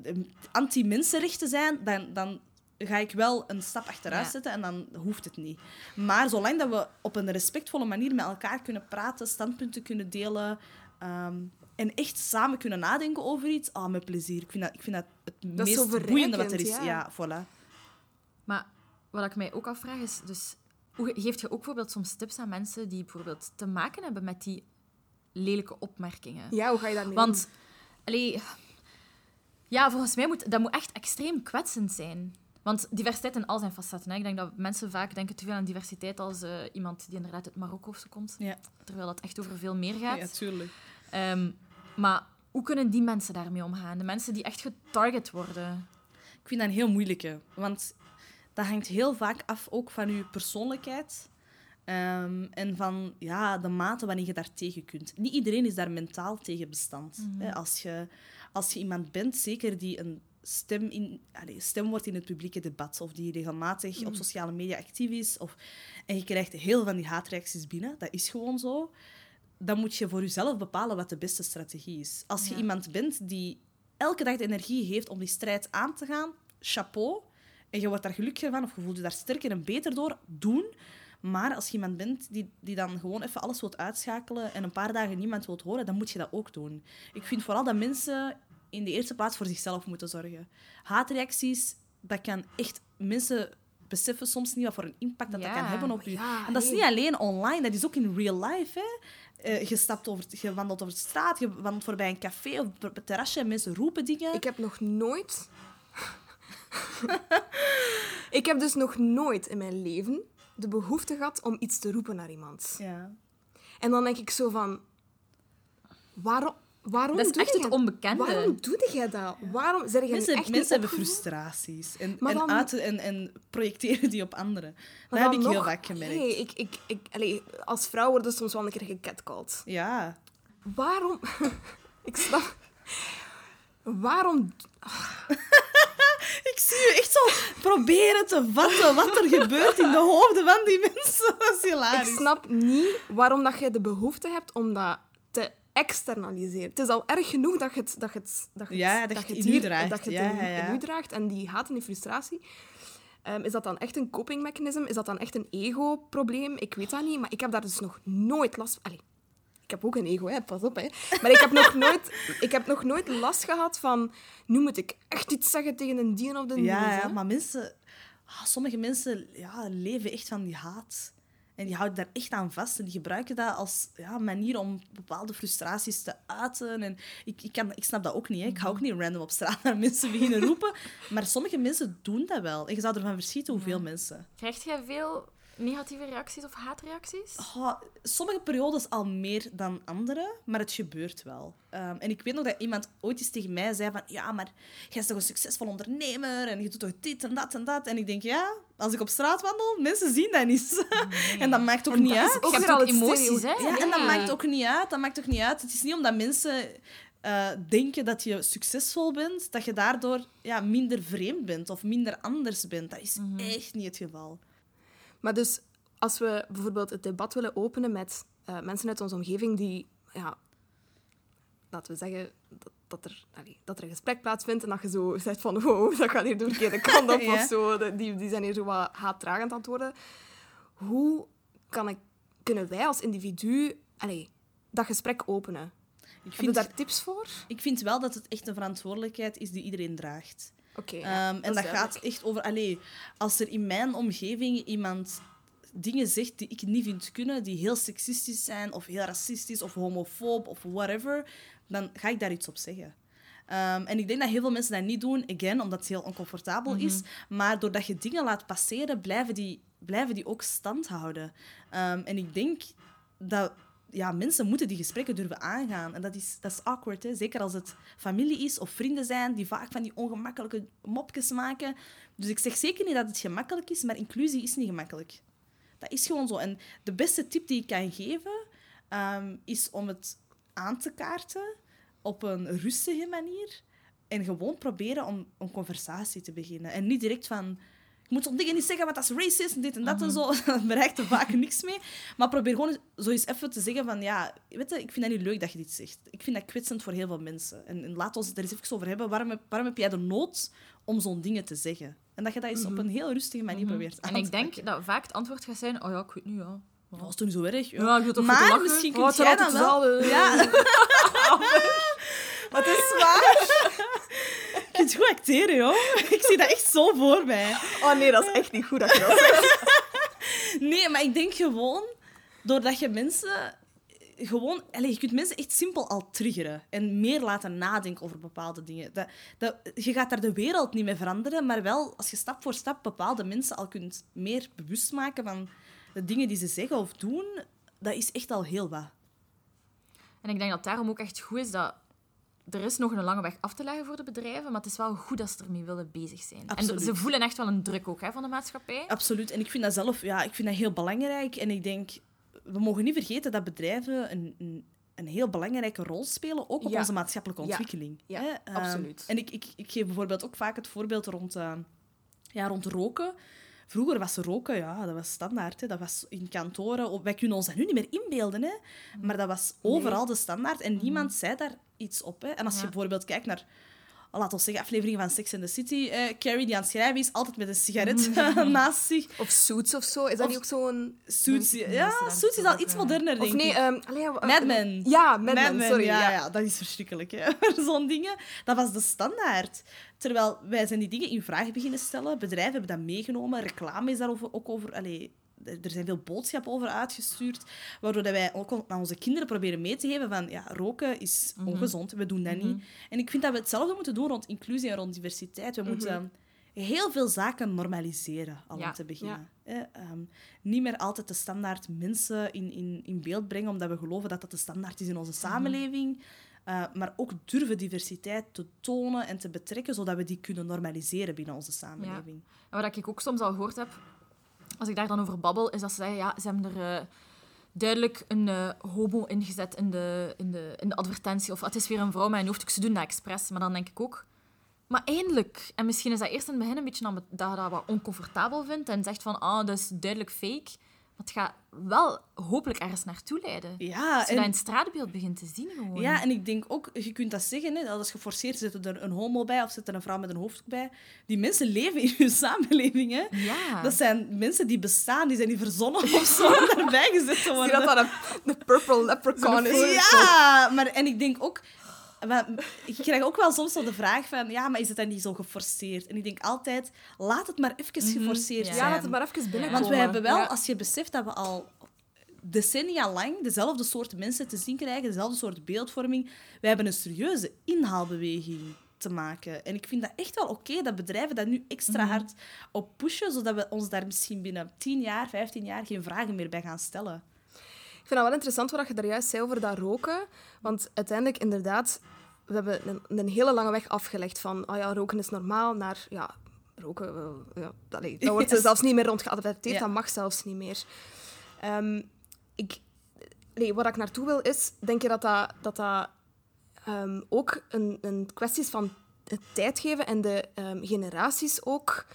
anti-mensenrechten zijn, dan, dan ga ik wel een stap achteruit Ja. zetten en dan hoeft het niet. Maar zolang dat we op een respectvolle manier met elkaar kunnen praten, standpunten kunnen delen ehm, en echt samen kunnen nadenken over iets, ah, met plezier. Ik vind dat, ik vind dat het Dat meest boeiende wat er is. Ja, ja. voilà. Maar wat ik mij ook afvraag is, dus, geeft je ook bijvoorbeeld soms tips aan mensen die bijvoorbeeld te maken hebben met die lelijke opmerkingen? Ja, hoe ga je daarmee Want, allee, ja, volgens mij moet dat moet echt extreem kwetsend zijn. Want diversiteit in al zijn facetten. Hè. Ik denk dat mensen vaak denken te veel aan diversiteit als eh, iemand die inderdaad uit Marokko komt. Ja, Terwijl dat echt over veel meer gaat. ja tuurlijk. Ehm, maar hoe kunnen die mensen daarmee omgaan? De mensen die echt getarget worden. Ik vind dat een heel moeilijke. Want dat hangt heel vaak af ook van je persoonlijkheid. ehm, en van ja, de mate waarin je daar tegen kunt. Niet iedereen is daar mentaal tegen bestand. Hè, Als, je, als je iemand bent, zeker die een stem, in, stem wordt in het publieke debat, of die regelmatig op sociale media actief is, of, en je krijgt heel van die haatreacties binnen, dat is gewoon zo, dan moet je voor jezelf bepalen wat de beste strategie is. Als je Ja. iemand bent die elke dag de energie heeft om die strijd aan te gaan, chapeau. En je wordt daar gelukkiger van of je voelt je daar sterker en beter door, doen. Maar als je iemand bent die, die dan gewoon even alles wilt uitschakelen en een paar dagen niemand wilt horen, dan moet je dat ook doen. Ik vind vooral dat mensen in de eerste plaats voor zichzelf moeten zorgen. Haatreacties, dat kan echt... Mensen beseffen soms niet wat voor een impact dat, dat kan hebben op je. ja, en dat is niet alleen online, dat is ook in real life. Hè. Eh, je, stapt over, je wandelt over de straat, je wandelt voorbij een café of op het terrasje en mensen roepen dingen. Ik heb nog nooit... ik heb dus nog nooit in mijn leven de behoefte gehad om iets te roepen naar iemand. Ja. En dan denk ik zo van... Waarom, waarom Dat is doe echt jij- het onbekende. Waarom doe jij dat? Waarom? Zijn jij Mensen, echt mensen hebben frustraties en, en, dan- en, en projecteren die op anderen. Dat heb ik heel vaak gemerkt. Nee, ik, ik, ik, als vrouw worden soms wel een keer gecatcalled. Ja. Waarom... ik snap... Waarom... Ik zie je echt zo proberen te vatten wat er gebeurt in de hoofden van die mensen. Dat is hilarisch. Ik snap niet waarom dat je de behoefte hebt om dat te externaliseren. Het is al erg genoeg dat je het, dat je het, dat je het, Ja, dat je het hier- draagt. Dat je het Ja, in, ja, draagt en die haat en die frustratie. Ehm, is dat dan echt een copingmechanisme? Is dat dan echt een ego-probleem? Ik weet dat niet, maar ik heb daar dus nog nooit last van. Allee, ik heb ook een ego, hè, pas op. Hè. Maar ik heb, nog nooit, ik heb nog nooit last gehad van... Nu moet ik echt iets zeggen tegen een dien of de Ja, ja, maar mensen... ah, sommige mensen ja, leven echt van die haat. En die houden daar echt aan vast. En die gebruiken dat als ja, manier om bepaalde frustraties te uiten. En ik, ik, kan, ik snap dat ook niet. Hè. Ik ga ook niet random op straat naar mensen beginnen roepen. Maar sommige mensen doen dat wel. En je zou ervan verschieten hoeveel mensen. Krijg jij veel negatieve reacties of haatreacties? Oh, sommige periodes al meer dan andere, maar het gebeurt wel. Ehm, en ik weet nog dat iemand ooit eens tegen mij zei van... Ja, maar jij bent toch een succesvol ondernemer en je doet toch dit en dat en dat. En ik denk, ja, als ik op straat wandel, mensen zien dat niet. en dat maakt ook En niet uit. ook Je hebt ook emoties, hè? Ja, en dat maakt ook niet uit. Dat maakt ook niet uit. Het is niet omdat mensen eh, denken dat je succesvol bent, dat je daardoor ja, minder vreemd bent of minder anders bent. Dat is echt niet het geval. Maar dus, als we bijvoorbeeld het debat willen openen met eh, mensen uit onze omgeving die, ja, laten we zeggen, dat, dat, er, allee, dat er een gesprek plaatsvindt en dat je zo zegt van, wow, dat gaat hier de verkeerde kant op Ja. of zo. De- Die, die zijn hier zo wat haatdragend aan het worden. Hoe kan ik, kunnen wij als individu allee, dat gesprek openen? Ik Heb je vind, daar tips voor? ik vind wel dat het echt een verantwoordelijkheid is die iedereen draagt. Oké, ja, Ehm, en dat gaat echt over... Allee, als er in mijn omgeving iemand dingen zegt die ik niet vind kunnen, die heel seksistisch zijn, of heel racistisch, of homofoob, of whatever, dan ga ik daar iets op zeggen. Ehm, en ik denk dat heel veel mensen dat niet doen, again, omdat het heel oncomfortabel is. Maar doordat je dingen laat passeren, blijven die, blijven die ook stand houden. Ehm, en ik denk dat ja, mensen moeten die gesprekken durven aangaan. En dat is, dat is awkward, hè? zeker als het familie is of vrienden zijn die vaak van die ongemakkelijke mopjes maken. Dus ik zeg zeker niet dat het gemakkelijk is, maar inclusie is niet gemakkelijk. Dat is gewoon zo. En de beste tip die ik kan geven, ehm, is om het aan te kaarten op een rustige manier. En gewoon proberen om een conversatie te beginnen. En niet direct van... Moet zo'n dingen niet zeggen, want dat is racist en dit en dat en zo. Daar bereikt er vaak niks mee. Maar probeer gewoon zo eens even te zeggen van... Ja, weet je, ik vind dat niet leuk dat je dit zegt. Ik vind dat kwetsend voor heel veel mensen. En, en laat ons het er eens even over hebben. Waarom heb, waarom heb jij de nood om zo'n dingen te zeggen? En dat je dat eens op een heel rustige manier probeert aan En ik denk dat vaak het antwoord gaat zijn: Oh ja, ik weet niet, ja. Dat was toen niet zo erg. Ja, voor te maar misschien Oh, kun het jij dan wel... Ja, Wat is waar? Kunt goed acteren, joh. Ik zie dat echt zo voor mij. Oh nee, dat is echt niet goed dat je dat zegt. Nee, maar ik denk gewoon, doordat je mensen gewoon... Allez, je kunt mensen echt simpel al triggeren en meer laten nadenken over bepaalde dingen. Dat, dat, je gaat daar de wereld niet mee veranderen, maar wel als je stap voor stap bepaalde mensen al kunt meer bewust maken van de dingen die ze zeggen of doen, dat is echt al heel wat. En ik denk dat daarom ook echt goed is dat er is nog een lange weg af te leggen voor de bedrijven, maar het is wel goed dat ze ermee willen bezig zijn. Absoluut. En ze voelen echt wel een druk ook hè, van de maatschappij. Absoluut. En ik vind dat zelf ja, ik vind dat heel belangrijk. En ik denk, we mogen niet vergeten dat bedrijven een, een, een heel belangrijke rol spelen, ook op Ja. onze maatschappelijke ontwikkeling. Ja, Hè? Ehm, absoluut. En ik, ik, ik geef bijvoorbeeld ook vaak het voorbeeld rond, eh, ja, rond roken. Vroeger was roken, ja, dat was standaard. Hè. Dat was in kantoren. Of- Wij kunnen ons dat nu niet meer inbeelden, hè. maar dat was overal de standaard. En niemand zei daar iets op. Hè. En als je bijvoorbeeld kijkt naar laten we zeggen, afleveringen van Sex and the City. eh, Carrie die aan het schrijven is, altijd met een sigaret naast zich. Of Suits of zo. Is dat Of niet ook zo'n... Suits, ja, Suits is al iets moderner, denk Of nee, ik. allee, ja, eh, Mad Men. Ja, Mad, Mad Men, sorry. ja, Ja, ja. dat is verschrikkelijk. hè. Zo'n dingen, dat was de standaard. Terwijl wij zijn die dingen in vraag beginnen stellen. Bedrijven hebben dat meegenomen. Reclame is daar ook over... Allee, er zijn veel boodschappen over uitgestuurd, waardoor dat wij ook aan onze kinderen proberen mee te geven van ja, roken is ongezond, we doen dat niet. En ik vind dat we hetzelfde moeten doen rond inclusie en rond diversiteit. We moeten heel veel zaken normaliseren, al Ja. om te beginnen. Eh, niet meer altijd de standaard mensen in, in, in beeld brengen, omdat we geloven dat dat de standaard is in onze samenleving. Uh, maar ook durven diversiteit te tonen en te betrekken, zodat we die kunnen normaliseren binnen onze samenleving. En wat ik ook soms al gehoord heb, als ik daar dan over babbel, is dat ze zeggen, ja, ze hebben er eh, duidelijk een eh, homo ingezet in de, in, de, in de advertentie. Of het is weer een vrouw met een hoofddoek, ze doen dat expres. Maar dan denk ik ook, maar eindelijk. En misschien is dat eerst in het begin een beetje dat je dat wat oncomfortabel vindt en zegt van, ah, dat is duidelijk fake. Het gaat wel hopelijk ergens naartoe leiden. Ja, Als je en- dat in het straatbeeld begint te zien gewoon. Ja, en ik denk ook, je kunt dat zeggen, hè, dat is geforceerd, zit er een homo bij of zit er een vrouw met een hoofddoek bij. Die mensen leven in hun samenleving. Hè. Ja. Dat zijn mensen die bestaan, die zijn niet verzonnen of zo om erbij gezet te Zie worden. dat dat een, een purple leprechaun is? Ja, maar en ik denk ook... maar ik krijg ook wel soms zo de vraag van, ja, maar is het dan niet zo geforceerd? En ik denk altijd, laat het maar even geforceerd Ja. zijn. Ja, laat het maar even binnenkomen. Want we hebben wel, Ja. als je beseft dat we al decennia lang dezelfde soort mensen te zien krijgen, dezelfde soort beeldvorming, we hebben een serieuze inhaalbeweging te maken. En ik vind dat echt wel oké dat bedrijven dat nu extra hard op pushen, zodat we ons daar misschien binnen 10 jaar, 15 jaar geen vragen meer bij gaan stellen. Ik vind dat wel interessant wat je daar juist zei over dat roken. Want uiteindelijk, inderdaad, we hebben een, een hele lange weg afgelegd van oh ja, roken is normaal naar ja, roken, eh, ja, dat wordt Yes. zelfs niet meer rond geadverteerd, Ja. dat mag zelfs niet meer. Ehm, ik, nee, waar ik naartoe wil is, denk je dat dat, dat, dat ehm, ook een, een kwestie is van het tijd geven en de ehm, generaties ook...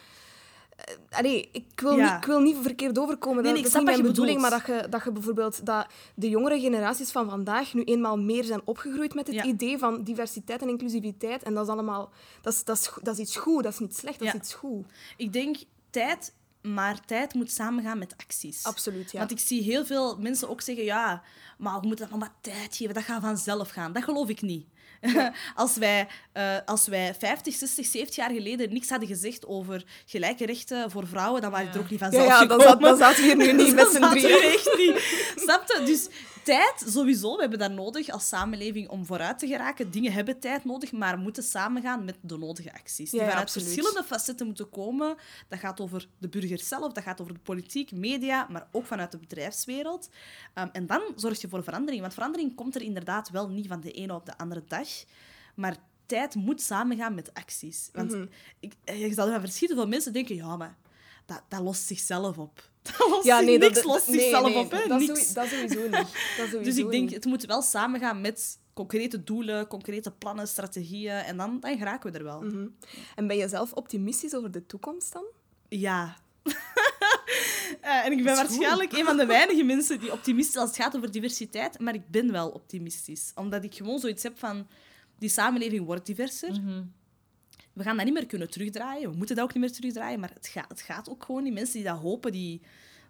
Allee, ik, wil Ja. niet, ik wil niet verkeerd overkomen. Nee, dat, nee, ik dat is niet mijn bedoeling, maar dat je, dat je bijvoorbeeld dat de jongere generaties van vandaag nu eenmaal meer zijn opgegroeid met het Ja. idee van diversiteit en inclusiviteit. En dat is allemaal... Dat is, dat is, dat is iets goed, dat is niet slecht, dat Ja. is iets goed. Ik denk tijd, maar tijd moet samengaan met acties. Absoluut, ja. Want ik zie heel veel mensen ook zeggen, ja, maar we moeten dat nog wat tijd geven, dat gaat vanzelf gaan. Dat geloof ik niet. als, wij, eh, als wij 50, 60, 70 jaar geleden niks hadden gezegd over gelijke rechten voor vrouwen, dan waren we er ook niet Ja, vanzelf ja, dan, gekomen. zat, dan zaten we hier nu niet met z'n drieën. echt niet. Snap je? Dus tijd, sowieso. We hebben dat nodig als samenleving om vooruit te geraken. Dingen hebben tijd nodig, maar moeten samengaan met de nodige acties. Die Ja, vanuit absoluut. verschillende facetten moeten komen. Dat gaat over de burger zelf, dat gaat over de politiek, media, maar ook vanuit de bedrijfswereld. Ehm, en dan zorg je voor verandering. Want verandering komt er inderdaad wel niet van de ene op de andere dag. Maar tijd moet samengaan met acties. Want Mhm. ik, eh, je zal ervan verschieten veel mensen denken, ja, maar dat, dat lost zichzelf op. Dat lost Ja, nee, niks dat- lost nee, zichzelf nee, op, hè? Dat, Niks. sowieso, dat sowieso niet. Dat sowieso Dus ik denk, het moet wel samengaan met concrete doelen, concrete plannen, strategieën. En dan, dan geraken we er wel. Mhm. En ben je zelf optimistisch over de toekomst dan? Ja. Eh, en ik ben waarschijnlijk een van de weinige mensen die optimistisch als het gaat over diversiteit, maar ik ben wel optimistisch. Omdat ik gewoon zoiets heb van, die samenleving wordt diverser. We gaan dat niet meer kunnen terugdraaien. We moeten dat ook niet meer terugdraaien, maar het gaat, het gaat ook gewoon. Die mensen die dat hopen, die...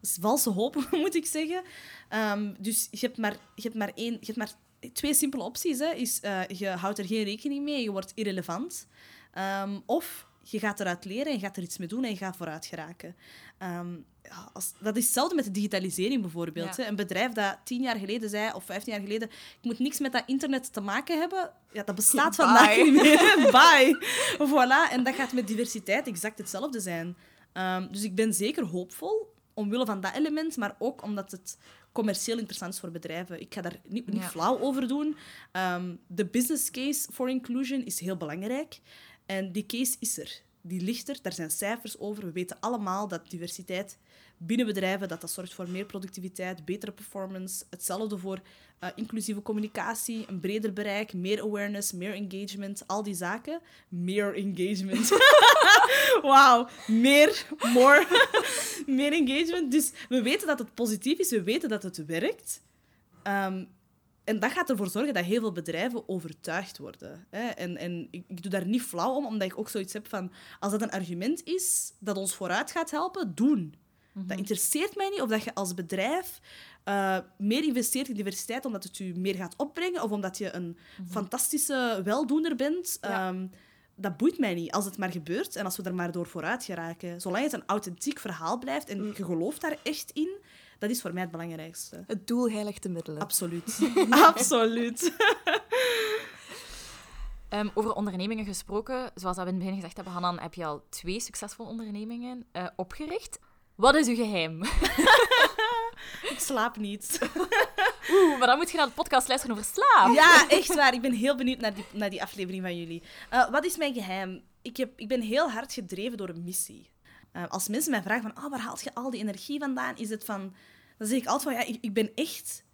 Dat is valse hoop, moet ik zeggen. Ehm, dus je hebt maar, je hebt maar, één, je hebt maar twee simpele opties. Hè. Is, eh, je houdt er geen rekening mee, je wordt irrelevant. Ehm, of je gaat eruit leren en je gaat er iets mee doen en je gaat vooruit geraken. Ja, als, dat is hetzelfde met de digitalisering bijvoorbeeld. Ja. Hè. Een bedrijf dat tien jaar geleden zei, of vijftien jaar geleden, ik moet niks met dat internet te maken hebben, ja, dat bestaat Bye. vandaag niet meer. Bye. Voilà. En dat gaat met diversiteit exact hetzelfde zijn. Ehm, dus ik ben zeker hoopvol, omwille van dat element, maar ook omdat het commercieel interessant is voor bedrijven. Ik ga daar niet, niet Ja. flauw over doen. Ehm, de business case for inclusion is heel belangrijk. En die case is er. Die ligt er. Daar zijn cijfers over. We weten allemaal dat diversiteit binnen bedrijven dat dat zorgt voor meer productiviteit, betere performance. Hetzelfde voor eh, inclusieve communicatie, een breder bereik, meer awareness, meer engagement, al die zaken. Meer engagement. Wauw, meer, more, meer engagement. Dus we weten dat het positief is, we weten dat het werkt. Ehm, en dat gaat ervoor zorgen dat heel veel bedrijven overtuigd worden. Hè? En, en ik, ik doe daar niet flauw om, omdat ik ook zoiets heb van... Als dat een argument is dat ons vooruit gaat helpen, doen. Dat interesseert mij niet of dat je als bedrijf uh, meer investeert in diversiteit omdat het je meer gaat opbrengen of omdat je een fantastische weldoener bent. Ja. Ehm, dat boeit mij niet, als het maar gebeurt en als we er maar door vooruit geraken. Zolang het een authentiek verhaal blijft en je gelooft daar echt in, dat is voor mij het belangrijkste. Het doel heiligt de middelen. Absoluut. Absoluut. Ehm, over ondernemingen gesproken, zoals we in het begin gezegd hebben, Hanan, heb je al twee succesvolle ondernemingen eh, opgericht. Wat is uw geheim? Ik slaap niet. Oeh, maar dan moet je naar de podcast luisteren over slaap. Ja, echt waar. Ik ben heel benieuwd naar die, naar die aflevering van jullie. Eh, wat is mijn geheim? Ik, heb, ik ben heel hard gedreven door een missie. Eh, als mensen mij vragen van, oh, waar haal je al die energie vandaan? Is het van... Dan zeg ik altijd van, ja, ik, ik ben echt...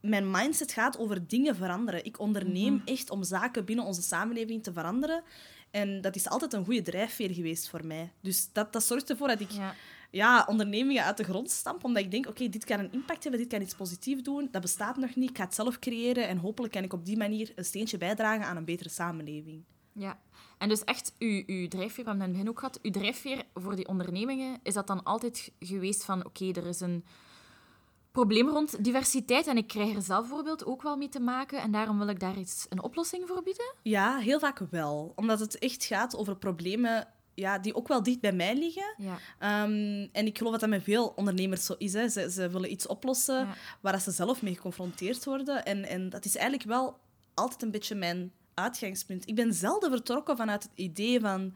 Mijn mindset gaat over dingen veranderen. Ik onderneem echt om zaken binnen onze samenleving te veranderen. En dat is altijd een goede drijfveer geweest voor mij. Dus dat, dat zorgt ervoor dat ik Ja. ja, ondernemingen uit de grond stamp. Omdat ik denk, oké, dit kan een impact hebben, dit kan iets positiefs doen. Dat bestaat nog niet, ik ga het zelf creëren. En hopelijk kan ik op die manier een steentje bijdragen aan een betere samenleving. Ja. En dus echt, uw, uw drijfveer, we hebben het in het begin ook gehad, uw drijfveer voor die ondernemingen, is dat dan altijd geweest van, oké, er is een probleem rond diversiteit en ik krijg er zelf bijvoorbeeld ook wel mee te maken en daarom wil ik daar iets, een oplossing voor bieden? Ja, heel vaak wel. Omdat het echt gaat over problemen ja, die ook wel dicht bij mij liggen. Ja. Ehm, en ik geloof dat dat met veel ondernemers zo is. Hè. Ze, ze willen iets oplossen Ja. waar ze zelf mee geconfronteerd worden. En, en dat is eigenlijk wel altijd een beetje mijn uitgangspunt. Ik ben zelden vertrokken vanuit het idee van...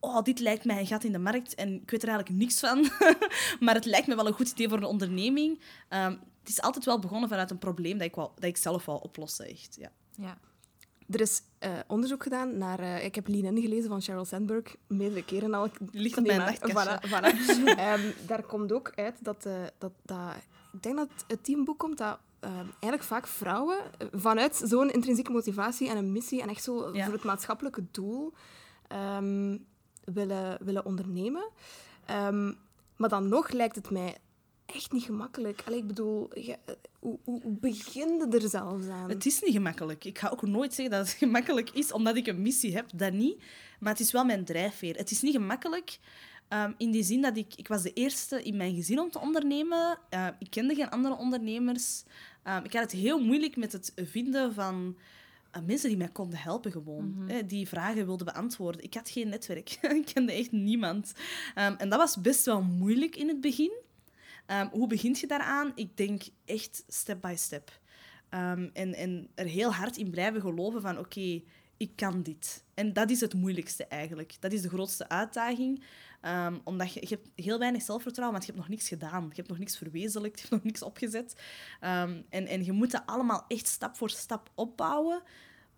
Oh, dit lijkt mij een gat in de markt en ik weet er eigenlijk niks van. maar het lijkt me wel een goed idee voor een onderneming. Ehm, het is altijd wel begonnen vanuit een probleem dat ik, wou, dat ik zelf wou oplossen. Echt. Ja. Ja. Er is eh, onderzoek gedaan naar... eh, ik heb Lean gelezen van Sheryl Sandberg. Meerdere keren al. Ligt op mijn nachtkastje. Voilà, voilà. Ehm, daar komt ook uit dat, eh, dat, dat... Ik denk dat het teamboek komt dat eh, eigenlijk vaak vrouwen eh, vanuit zo'n intrinsieke motivatie en een missie en echt zo Ja. voor het maatschappelijke doel ehm, willen, willen ondernemen. Ehm, maar dan nog lijkt het mij echt niet gemakkelijk. Allee, ik bedoel, eh, hoe, hoe, begin je er zelfs aan? Het is niet gemakkelijk. Ik ga ook nooit zeggen dat het gemakkelijk is omdat ik een missie heb. Dat niet. Maar het is wel mijn drijfveer. Het is niet gemakkelijk ehm, in die zin dat ik... Ik was de eerste in mijn gezin om te ondernemen. Eh, ik kende geen andere ondernemers. Ehm, ik had het heel moeilijk met het vinden van... eh, mensen die mij konden helpen gewoon. Hè, die vragen wilden beantwoorden. Ik had geen netwerk. ik kende echt niemand. Ehm, en dat was best wel moeilijk in het begin. Ehm, hoe begint je daaraan? Ik denk echt step by step. En, en er heel hard in blijven geloven van oké, ik kan dit. En dat is het moeilijkste eigenlijk. Dat is de grootste uitdaging. Ehm, omdat je, je hebt heel weinig zelfvertrouwen, want je hebt nog niks gedaan. Je hebt nog niks verwezenlijkt, je hebt nog niks opgezet. Ehm, en, en je moet dat allemaal echt stap voor stap opbouwen.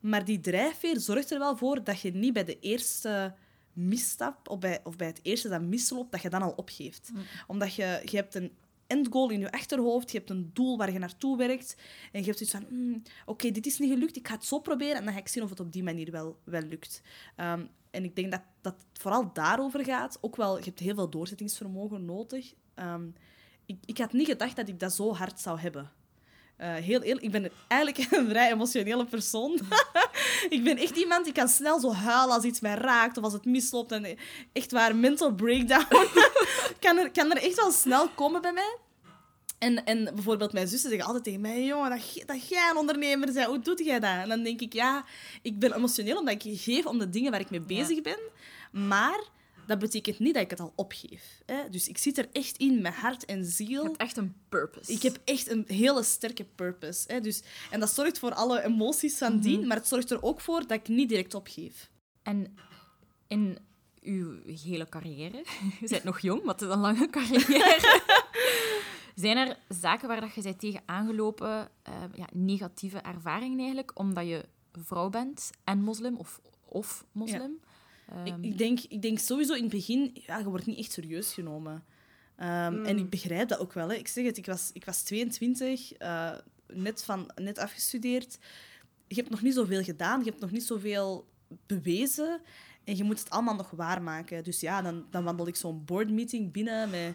Maar die drijfveer zorgt er wel voor dat je niet bij de eerste misstap of bij, of bij het eerste dat misloopt, dat je dan al opgeeft. Omdat je, je hebt een endgoal in je achterhoofd, je hebt een doel waar je naartoe werkt en je hebt zoiets van, "Hmm, oké, dit is niet gelukt, ik ga het zo proberen en dan ga ik zien of het op die manier wel, wel lukt. Ehm, en ik denk dat, dat het vooral daarover gaat. Ook wel, je hebt heel veel doorzettingsvermogen nodig. Ehm, ik, ik had niet gedacht dat ik dat zo hard zou hebben. Eh, heel eerlijk, ik ben eigenlijk een vrij emotionele persoon. ik ben echt iemand die kan snel zo huilen als iets mij raakt of als het misloopt. En eh, echt waar, mental breakdown kan, er, kan er echt wel snel komen bij mij. En, en bijvoorbeeld mijn zussen zeggen altijd tegen mij, jongen, dat, dat jij een ondernemer bent, hoe doe jij dat? En dan denk ik, ja, ik ben emotioneel omdat ik geef om de dingen waar ik mee bezig ben. Maar dat betekent niet dat ik het al opgeef. Hè? Dus ik zit er echt in met hart en Je ziel. hebt echt een purpose. Ik heb echt een hele sterke purpose. Hè? Dus, en dat zorgt voor alle emoties van dien, maar het zorgt er ook voor dat ik niet direct opgeef. En in uw hele carrière, je bent nog jong, maar het is een lange carrière, zijn er zaken waar dat je bent tegen aangelopen, eh, ja, negatieve ervaringen eigenlijk, omdat je vrouw bent en moslim of, of moslim? Ehm, ik, denk, ik denk sowieso in het begin, ja, je wordt niet echt serieus genomen. Ehm, En ik begrijp dat ook wel. Hè. Ik zeg het, ik was, ik was 22, eh, net, van, net afgestudeerd. Je hebt nog niet zoveel gedaan, je hebt nog niet zoveel bewezen. En je moet het allemaal nog waarmaken. Dus ja, dan, dan wandel ik zo'n boardmeeting binnen met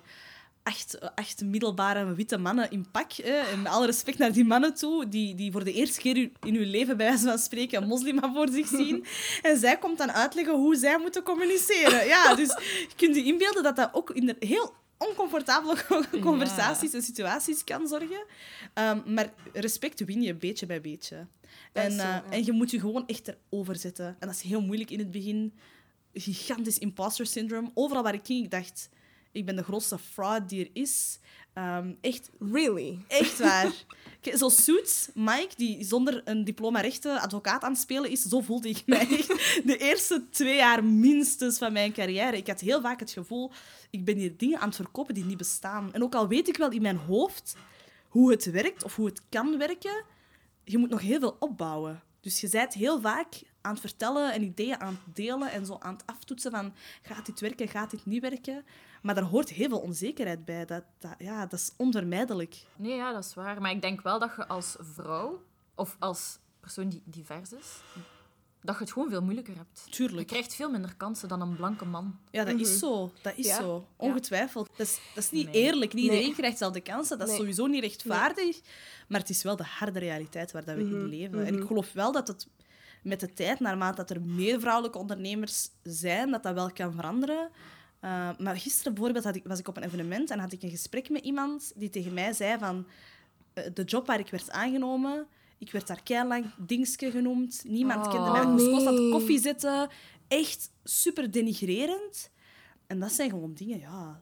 acht, acht middelbare witte mannen in pak. Hè. En met alle respect naar die mannen toe, die, die voor de eerste keer in hun leven, bij wijze van spreken, een moslima voor zich zien. En zij komt dan uitleggen hoe zij moeten communiceren. Ja, dus je kunt je inbeelden dat dat ook in de heel oncomfortabele conversaties en situaties kan zorgen. Ehm, maar respect win je beetje bij beetje. En, zo, eh, ja. en je moet je gewoon echt erover zetten. En dat is heel moeilijk in het begin. Gigantisch imposter syndrome. Overal waar ik ging, ik dacht... Ik ben de grootste fraud die er is. Ehm, echt, Really? echt waar. Zo Suits, Mike, die zonder een diploma rechten advocaat aan het spelen is, zo voelde ik mij echt de eerste twee jaar minstens van mijn carrière. Ik had heel vaak het gevoel, ik ben hier dingen aan het verkopen die niet bestaan. En ook al weet ik wel in mijn hoofd hoe het werkt of hoe het kan werken, je moet nog heel veel opbouwen. Dus je bent heel vaak aan het vertellen en ideeën aan het delen en zo aan het aftoetsen van gaat dit werken, gaat dit niet werken. Maar daar hoort heel veel onzekerheid bij. Dat, dat, ja, dat is onvermijdelijk. Nee, ja, dat is waar. Maar ik denk wel dat je als vrouw, of als persoon die divers is, dat je het gewoon veel moeilijker hebt. Je Tuurlijk. krijgt veel minder kansen dan een blanke man. Ja, dat is zo. Dat is Ja. zo. Ongetwijfeld. Dat is, dat is niet Nee. eerlijk. Niet iedereen Nee. krijgt dezelfde kansen. Dat is Nee. sowieso niet rechtvaardig. Maar het is wel de harde realiteit waar dat we in leven. En ik geloof wel dat het met de tijd, naarmate dat er meer vrouwelijke ondernemers zijn, dat dat wel kan veranderen. Uh, maar gisteren bijvoorbeeld had ik, was ik op een evenement en had ik een gesprek met iemand die tegen mij zei van eh, de job waar ik werd aangenomen, ik werd daar keilang dingske genoemd. Niemand Oh. kende mij. Ik moest Nee. constant koffie zetten. Echt super denigrerend. En dat zijn gewoon dingen, ja,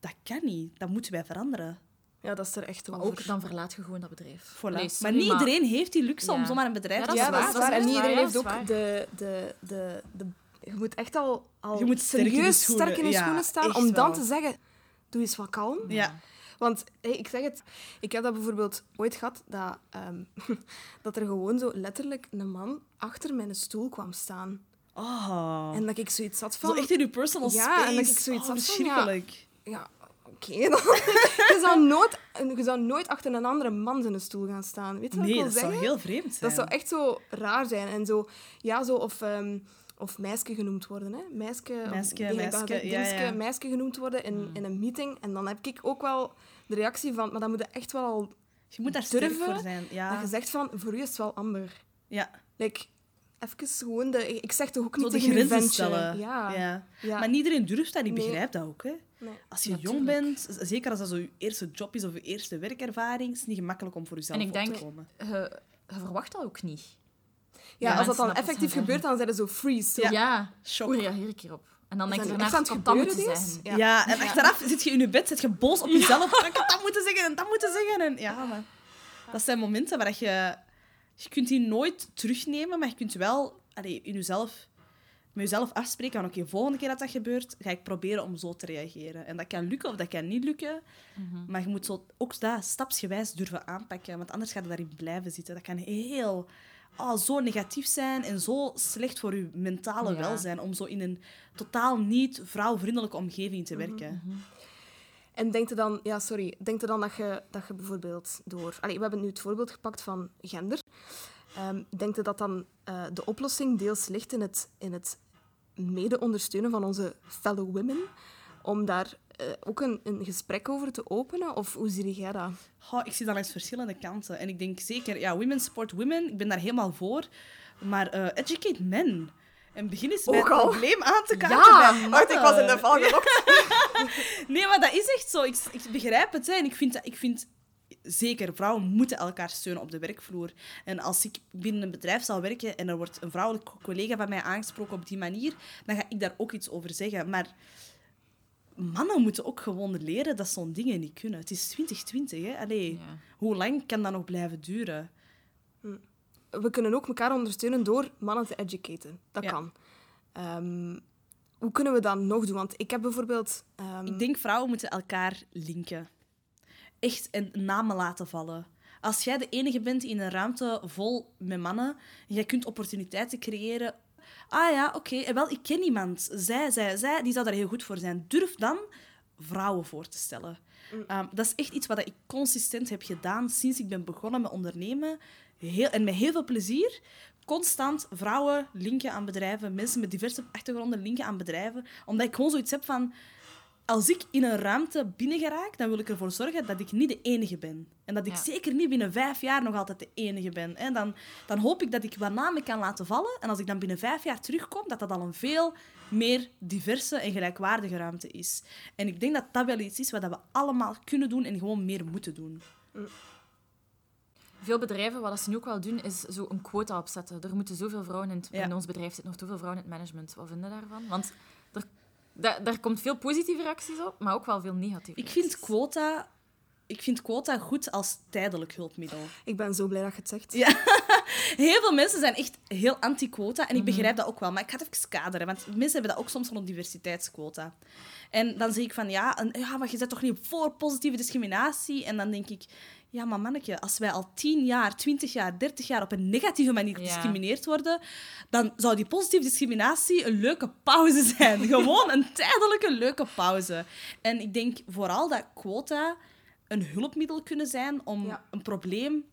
dat kan niet. Dat moeten wij veranderen. Ja, dat is er echt Maar ook, dan verlaat je gewoon dat bedrijf. Voilà. Nee, maar niet iedereen heeft die luxe om Ja. zomaar een bedrijf Ja, te ja, dat is waar, waar. dat En niet iedereen ja, heeft ook de, de, de, de... Je moet echt al, al Je moet sterk serieus sterk in Ja, schoenen staan om dan wel. te zeggen... Doe eens wat kalm. Ja. Want hey, ik zeg het, ik heb dat bijvoorbeeld ooit gehad, dat, ehm, dat er gewoon zo letterlijk een man achter mijn stoel kwam staan. Oh. En dat ik zoiets had van... Zo echt in je personal Ja, space. en dat ik zoiets oh, had van, ja, verschrikkelijk. Ja, oké dan. je, zou nooit, je zou nooit achter een andere man zijn stoel gaan staan. Weet je wat Nee, ik dat wil zou zeggen? heel vreemd zijn. Dat zou echt zo raar zijn. En zo, ja, zo of, ehm of meisje genoemd worden. Hè? Meisje, of- Meisje, dat ja, meisje genoemd worden in, in een meeting. En dan heb ik ook wel de reactie van, maar dan moet je echt wel al Je moet daar sterk durven voor zijn. Ja. dat je zegt van, voor u is het wel amber. ja. Like, even gewoon de... Ik zeg toch ook niet tegen grenzen stellen. Ja. Ja. Ja. Maar niet iedereen durft dat. Ik Nee. begrijp dat ook. Hè. Nee. Als je jong bent, zeker als dat zo je eerste job is of je eerste werkervaring, is het niet gemakkelijk om voor jezelf En ik op denk, te komen. je, je verwacht dat ook niet. Ja, Ja, als dat dan effectief gebeurt, dan zijn ze zo freeze. Zo. Ja. Ja, Shock. hoe reageer ik hierop? En dan denk je daarna, het had dat moeten gebeuren zeggen. deze? Ja. en achteraf zit je in je bed, zit je boos op jezelf. Ik had dat moeten zeggen en dat moeten zeggen. En, ja, maar dat zijn momenten waar je... Je kunt die nooit terugnemen, maar je kunt wel allee, in jezelf, met jezelf afspreken van oké, volgende keer dat dat gebeurt, ga ik proberen om zo te reageren. En dat kan lukken of dat kan niet lukken. Maar je moet zo, ook dat stapsgewijs durven aanpakken, want anders gaat je daarin blijven zitten. Dat kan heel... Oh, zo negatief zijn en zo slecht voor je mentale Ja. welzijn om zo in een totaal niet vrouwvriendelijke omgeving Mhm, te werken. En denk je dan, ja, sorry, denk je dan dat je, dat je bijvoorbeeld door. Allee, we hebben nu het voorbeeld gepakt van gender. Ehm denk je dat dan eh, de oplossing deels ligt in het, in het mede ondersteunen van onze fellow women? Om daar eh, ook een, een gesprek over te openen? Of hoe zie jij dat? Oh, ik zie dat langs verschillende kanten. En ik denk zeker, ja, women support women, ik ben daar helemaal voor. Maar eh, educate men. En begin eens met Ook het probleem aan te kaarten Ja, bij ik was in de val gelokt. Nee, maar dat is echt zo. Ik, ik begrijp het. Hè. En ik vind, dat, ik vind zeker, vrouwen moeten elkaar steunen op de werkvloer. En als ik binnen een bedrijf zal werken en er wordt een vrouwelijke collega van mij aangesproken op die manier, dan ga ik daar ook iets over zeggen. Maar mannen moeten ook gewoon leren dat zo'n dingen niet kunnen. Het is 2020, hè. Allee, Ja. hoe lang kan dat nog blijven duren? We kunnen ook elkaar ondersteunen door mannen te educaten. Dat Ja. kan. Ehm, hoe kunnen we dat nog doen? Want ik heb bijvoorbeeld... ehm, Ik denk vrouwen moeten elkaar linken. Echt en namen laten vallen. Als jij de enige bent in een ruimte vol met mannen en jij kunt opportuniteiten creëren. Ah ja, oké, en wel, ik ken iemand. Zij, zij, zij, die zou daar heel goed voor zijn. Durf dan vrouwen voor te stellen. Um, dat is echt iets wat ik consistent heb gedaan sinds ik ben begonnen met ondernemen. Heel, en met heel veel plezier. Constant vrouwen linken aan bedrijven, mensen met diverse achtergronden linken aan bedrijven. Omdat ik gewoon zoiets heb van als ik in een ruimte binnen geraak, dan wil ik ervoor zorgen dat ik niet de enige ben. En dat ik Ja. zeker niet binnen vijf jaar nog altijd de enige ben. En dan, dan hoop ik dat ik wat namen kan laten vallen. En als ik dan binnen vijf jaar terugkom, dat dat al een veel meer diverse en gelijkwaardige ruimte is. En ik denk dat dat wel iets is wat we allemaal kunnen doen en gewoon meer moeten doen. Veel bedrijven, wat ze nu ook wel doen, is zo een quota opzetten. Er moeten zoveel vrouwen in, het, Ja. in ons bedrijf zitten, nog zoveel vrouwen in het management. Wat vinden daarvan? Want da- daar komt veel positieve reacties op, maar ook wel veel negatieve Ik vind quota, ik vind quota goed als tijdelijk hulpmiddel. Ik ben zo blij dat je het zegt. Ja. Heel veel mensen zijn echt heel anti-quota. En ik begrijp dat ook wel. Maar ik ga het even kaderen. Want mensen hebben dat ook soms van een diversiteitsquota. En dan zeg ik van, ja, en, ja, maar je bent toch niet voor positieve discriminatie? En dan denk ik, ja, maar manneke, als wij al 10 jaar, 20 jaar, 30 jaar op een negatieve manier Ja. gediscrimineerd worden, dan zou die positieve discriminatie een leuke pauze zijn. Gewoon een tijdelijke leuke pauze. En ik denk vooral dat quota een hulpmiddel kunnen zijn om Ja. een probleem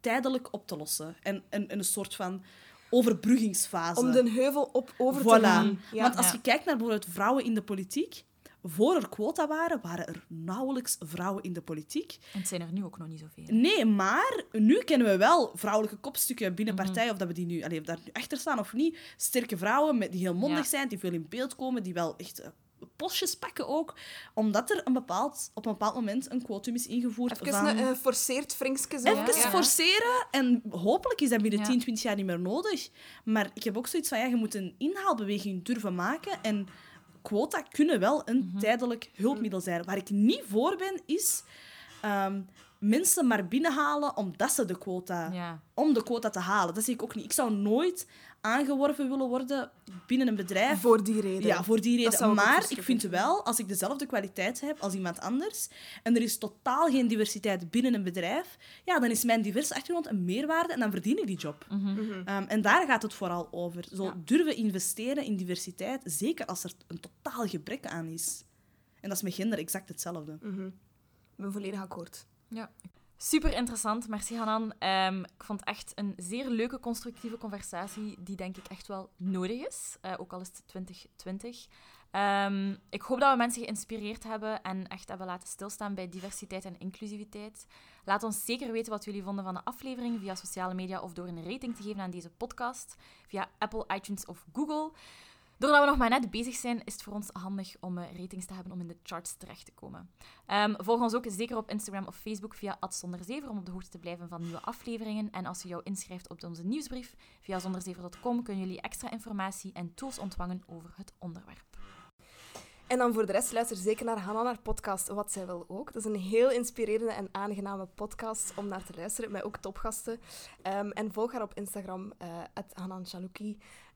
tijdelijk op te lossen. En, en, en een soort van overbruggingsfase. Om de heuvel op over te Voilà. gaan. Ja. Want als Ja. je kijkt naar bijvoorbeeld vrouwen in de politiek, voor er quota waren, waren er nauwelijks vrouwen in de politiek. En het zijn er nu ook nog niet zoveel. Nee, maar nu kennen we wel vrouwelijke kopstukken binnen Mhm. partijen, of dat we die nu, allee, of daar nu achter staan of niet. Sterke vrouwen met, die heel mondig Ja. zijn, die veel in beeld komen, die wel echt eh, postjes pakken ook. Omdat er een bepaald, op een bepaald moment een quotum is ingevoerd Even van... een eh, forceerd frinkske zo. Even Ja. forceren en hopelijk is dat binnen Ja. 10, 20 jaar niet meer nodig. Maar ik heb ook zoiets van, ja, je moet een inhaalbeweging durven maken en quota kunnen wel een Mhm. tijdelijk hulpmiddel zijn. Waar ik niet voor ben, is ehm, mensen maar binnenhalen omdat ze de quota... Ja. Om de quota te halen. Dat zie ik ook niet. Ik zou nooit aangeworven willen worden binnen een bedrijf Voor die reden. ja, voor die reden. Maar ik vind wel, als ik dezelfde kwaliteit heb als iemand anders en er is totaal geen diversiteit binnen een bedrijf, ja, dan is mijn diverse achtergrond een meerwaarde en dan verdien ik die job. Mhm. Ehm, en daar gaat het vooral over. Zo Ja. durven investeren in diversiteit, zeker als er een totaal gebrek aan is. En dat is met gender exact hetzelfde. Mhm. Ik ben volledig akkoord. Ja. Super interessant, merci Hanan. Ehm, ik vond echt een zeer leuke, constructieve conversatie, die denk ik echt wel nodig is, eh, ook al is het 2020. Ehm, ik hoop dat we mensen geïnspireerd hebben en echt hebben laten stilstaan bij diversiteit en inclusiviteit. Laat ons zeker weten wat jullie vonden van de aflevering via sociale media of door een rating te geven aan deze podcast via Apple, iTunes of Google. Doordat we nog maar net bezig zijn, is het voor ons handig om eh, ratings te hebben om in de charts terecht te komen. Ehm, volg ons ook zeker op Instagram of Facebook via @zonderzever om op de hoogte te blijven van nieuwe afleveringen. En als je jou inschrijft op onze nieuwsbrief via zonderzever.com, kunnen jullie extra informatie en tools ontvangen over het onderwerp. En dan voor de rest, luister zeker naar Hanna, haar podcast Wat Zij Wil Ook. Dat is een heel inspirerende en aangename podcast om naar te luisteren, met ook topgasten. Ehm, en volg haar op Instagram, uh, Hanan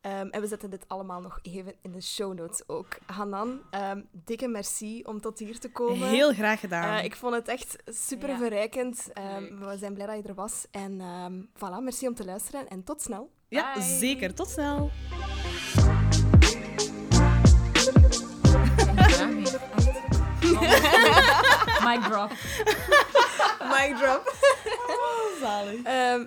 Ehm, en we zetten dit allemaal nog even in de show notes ook. Hanan, ehm, dikke merci om tot hier te komen. Heel graag gedaan. Eh, ik vond het echt super Ja. verrijkend. Ehm, we zijn blij dat je er was. En ehm, voilà, merci om te luisteren en tot snel. ja, Bye. zeker. Tot snel. Mic drop. Mic drop. Zalig. Ehm,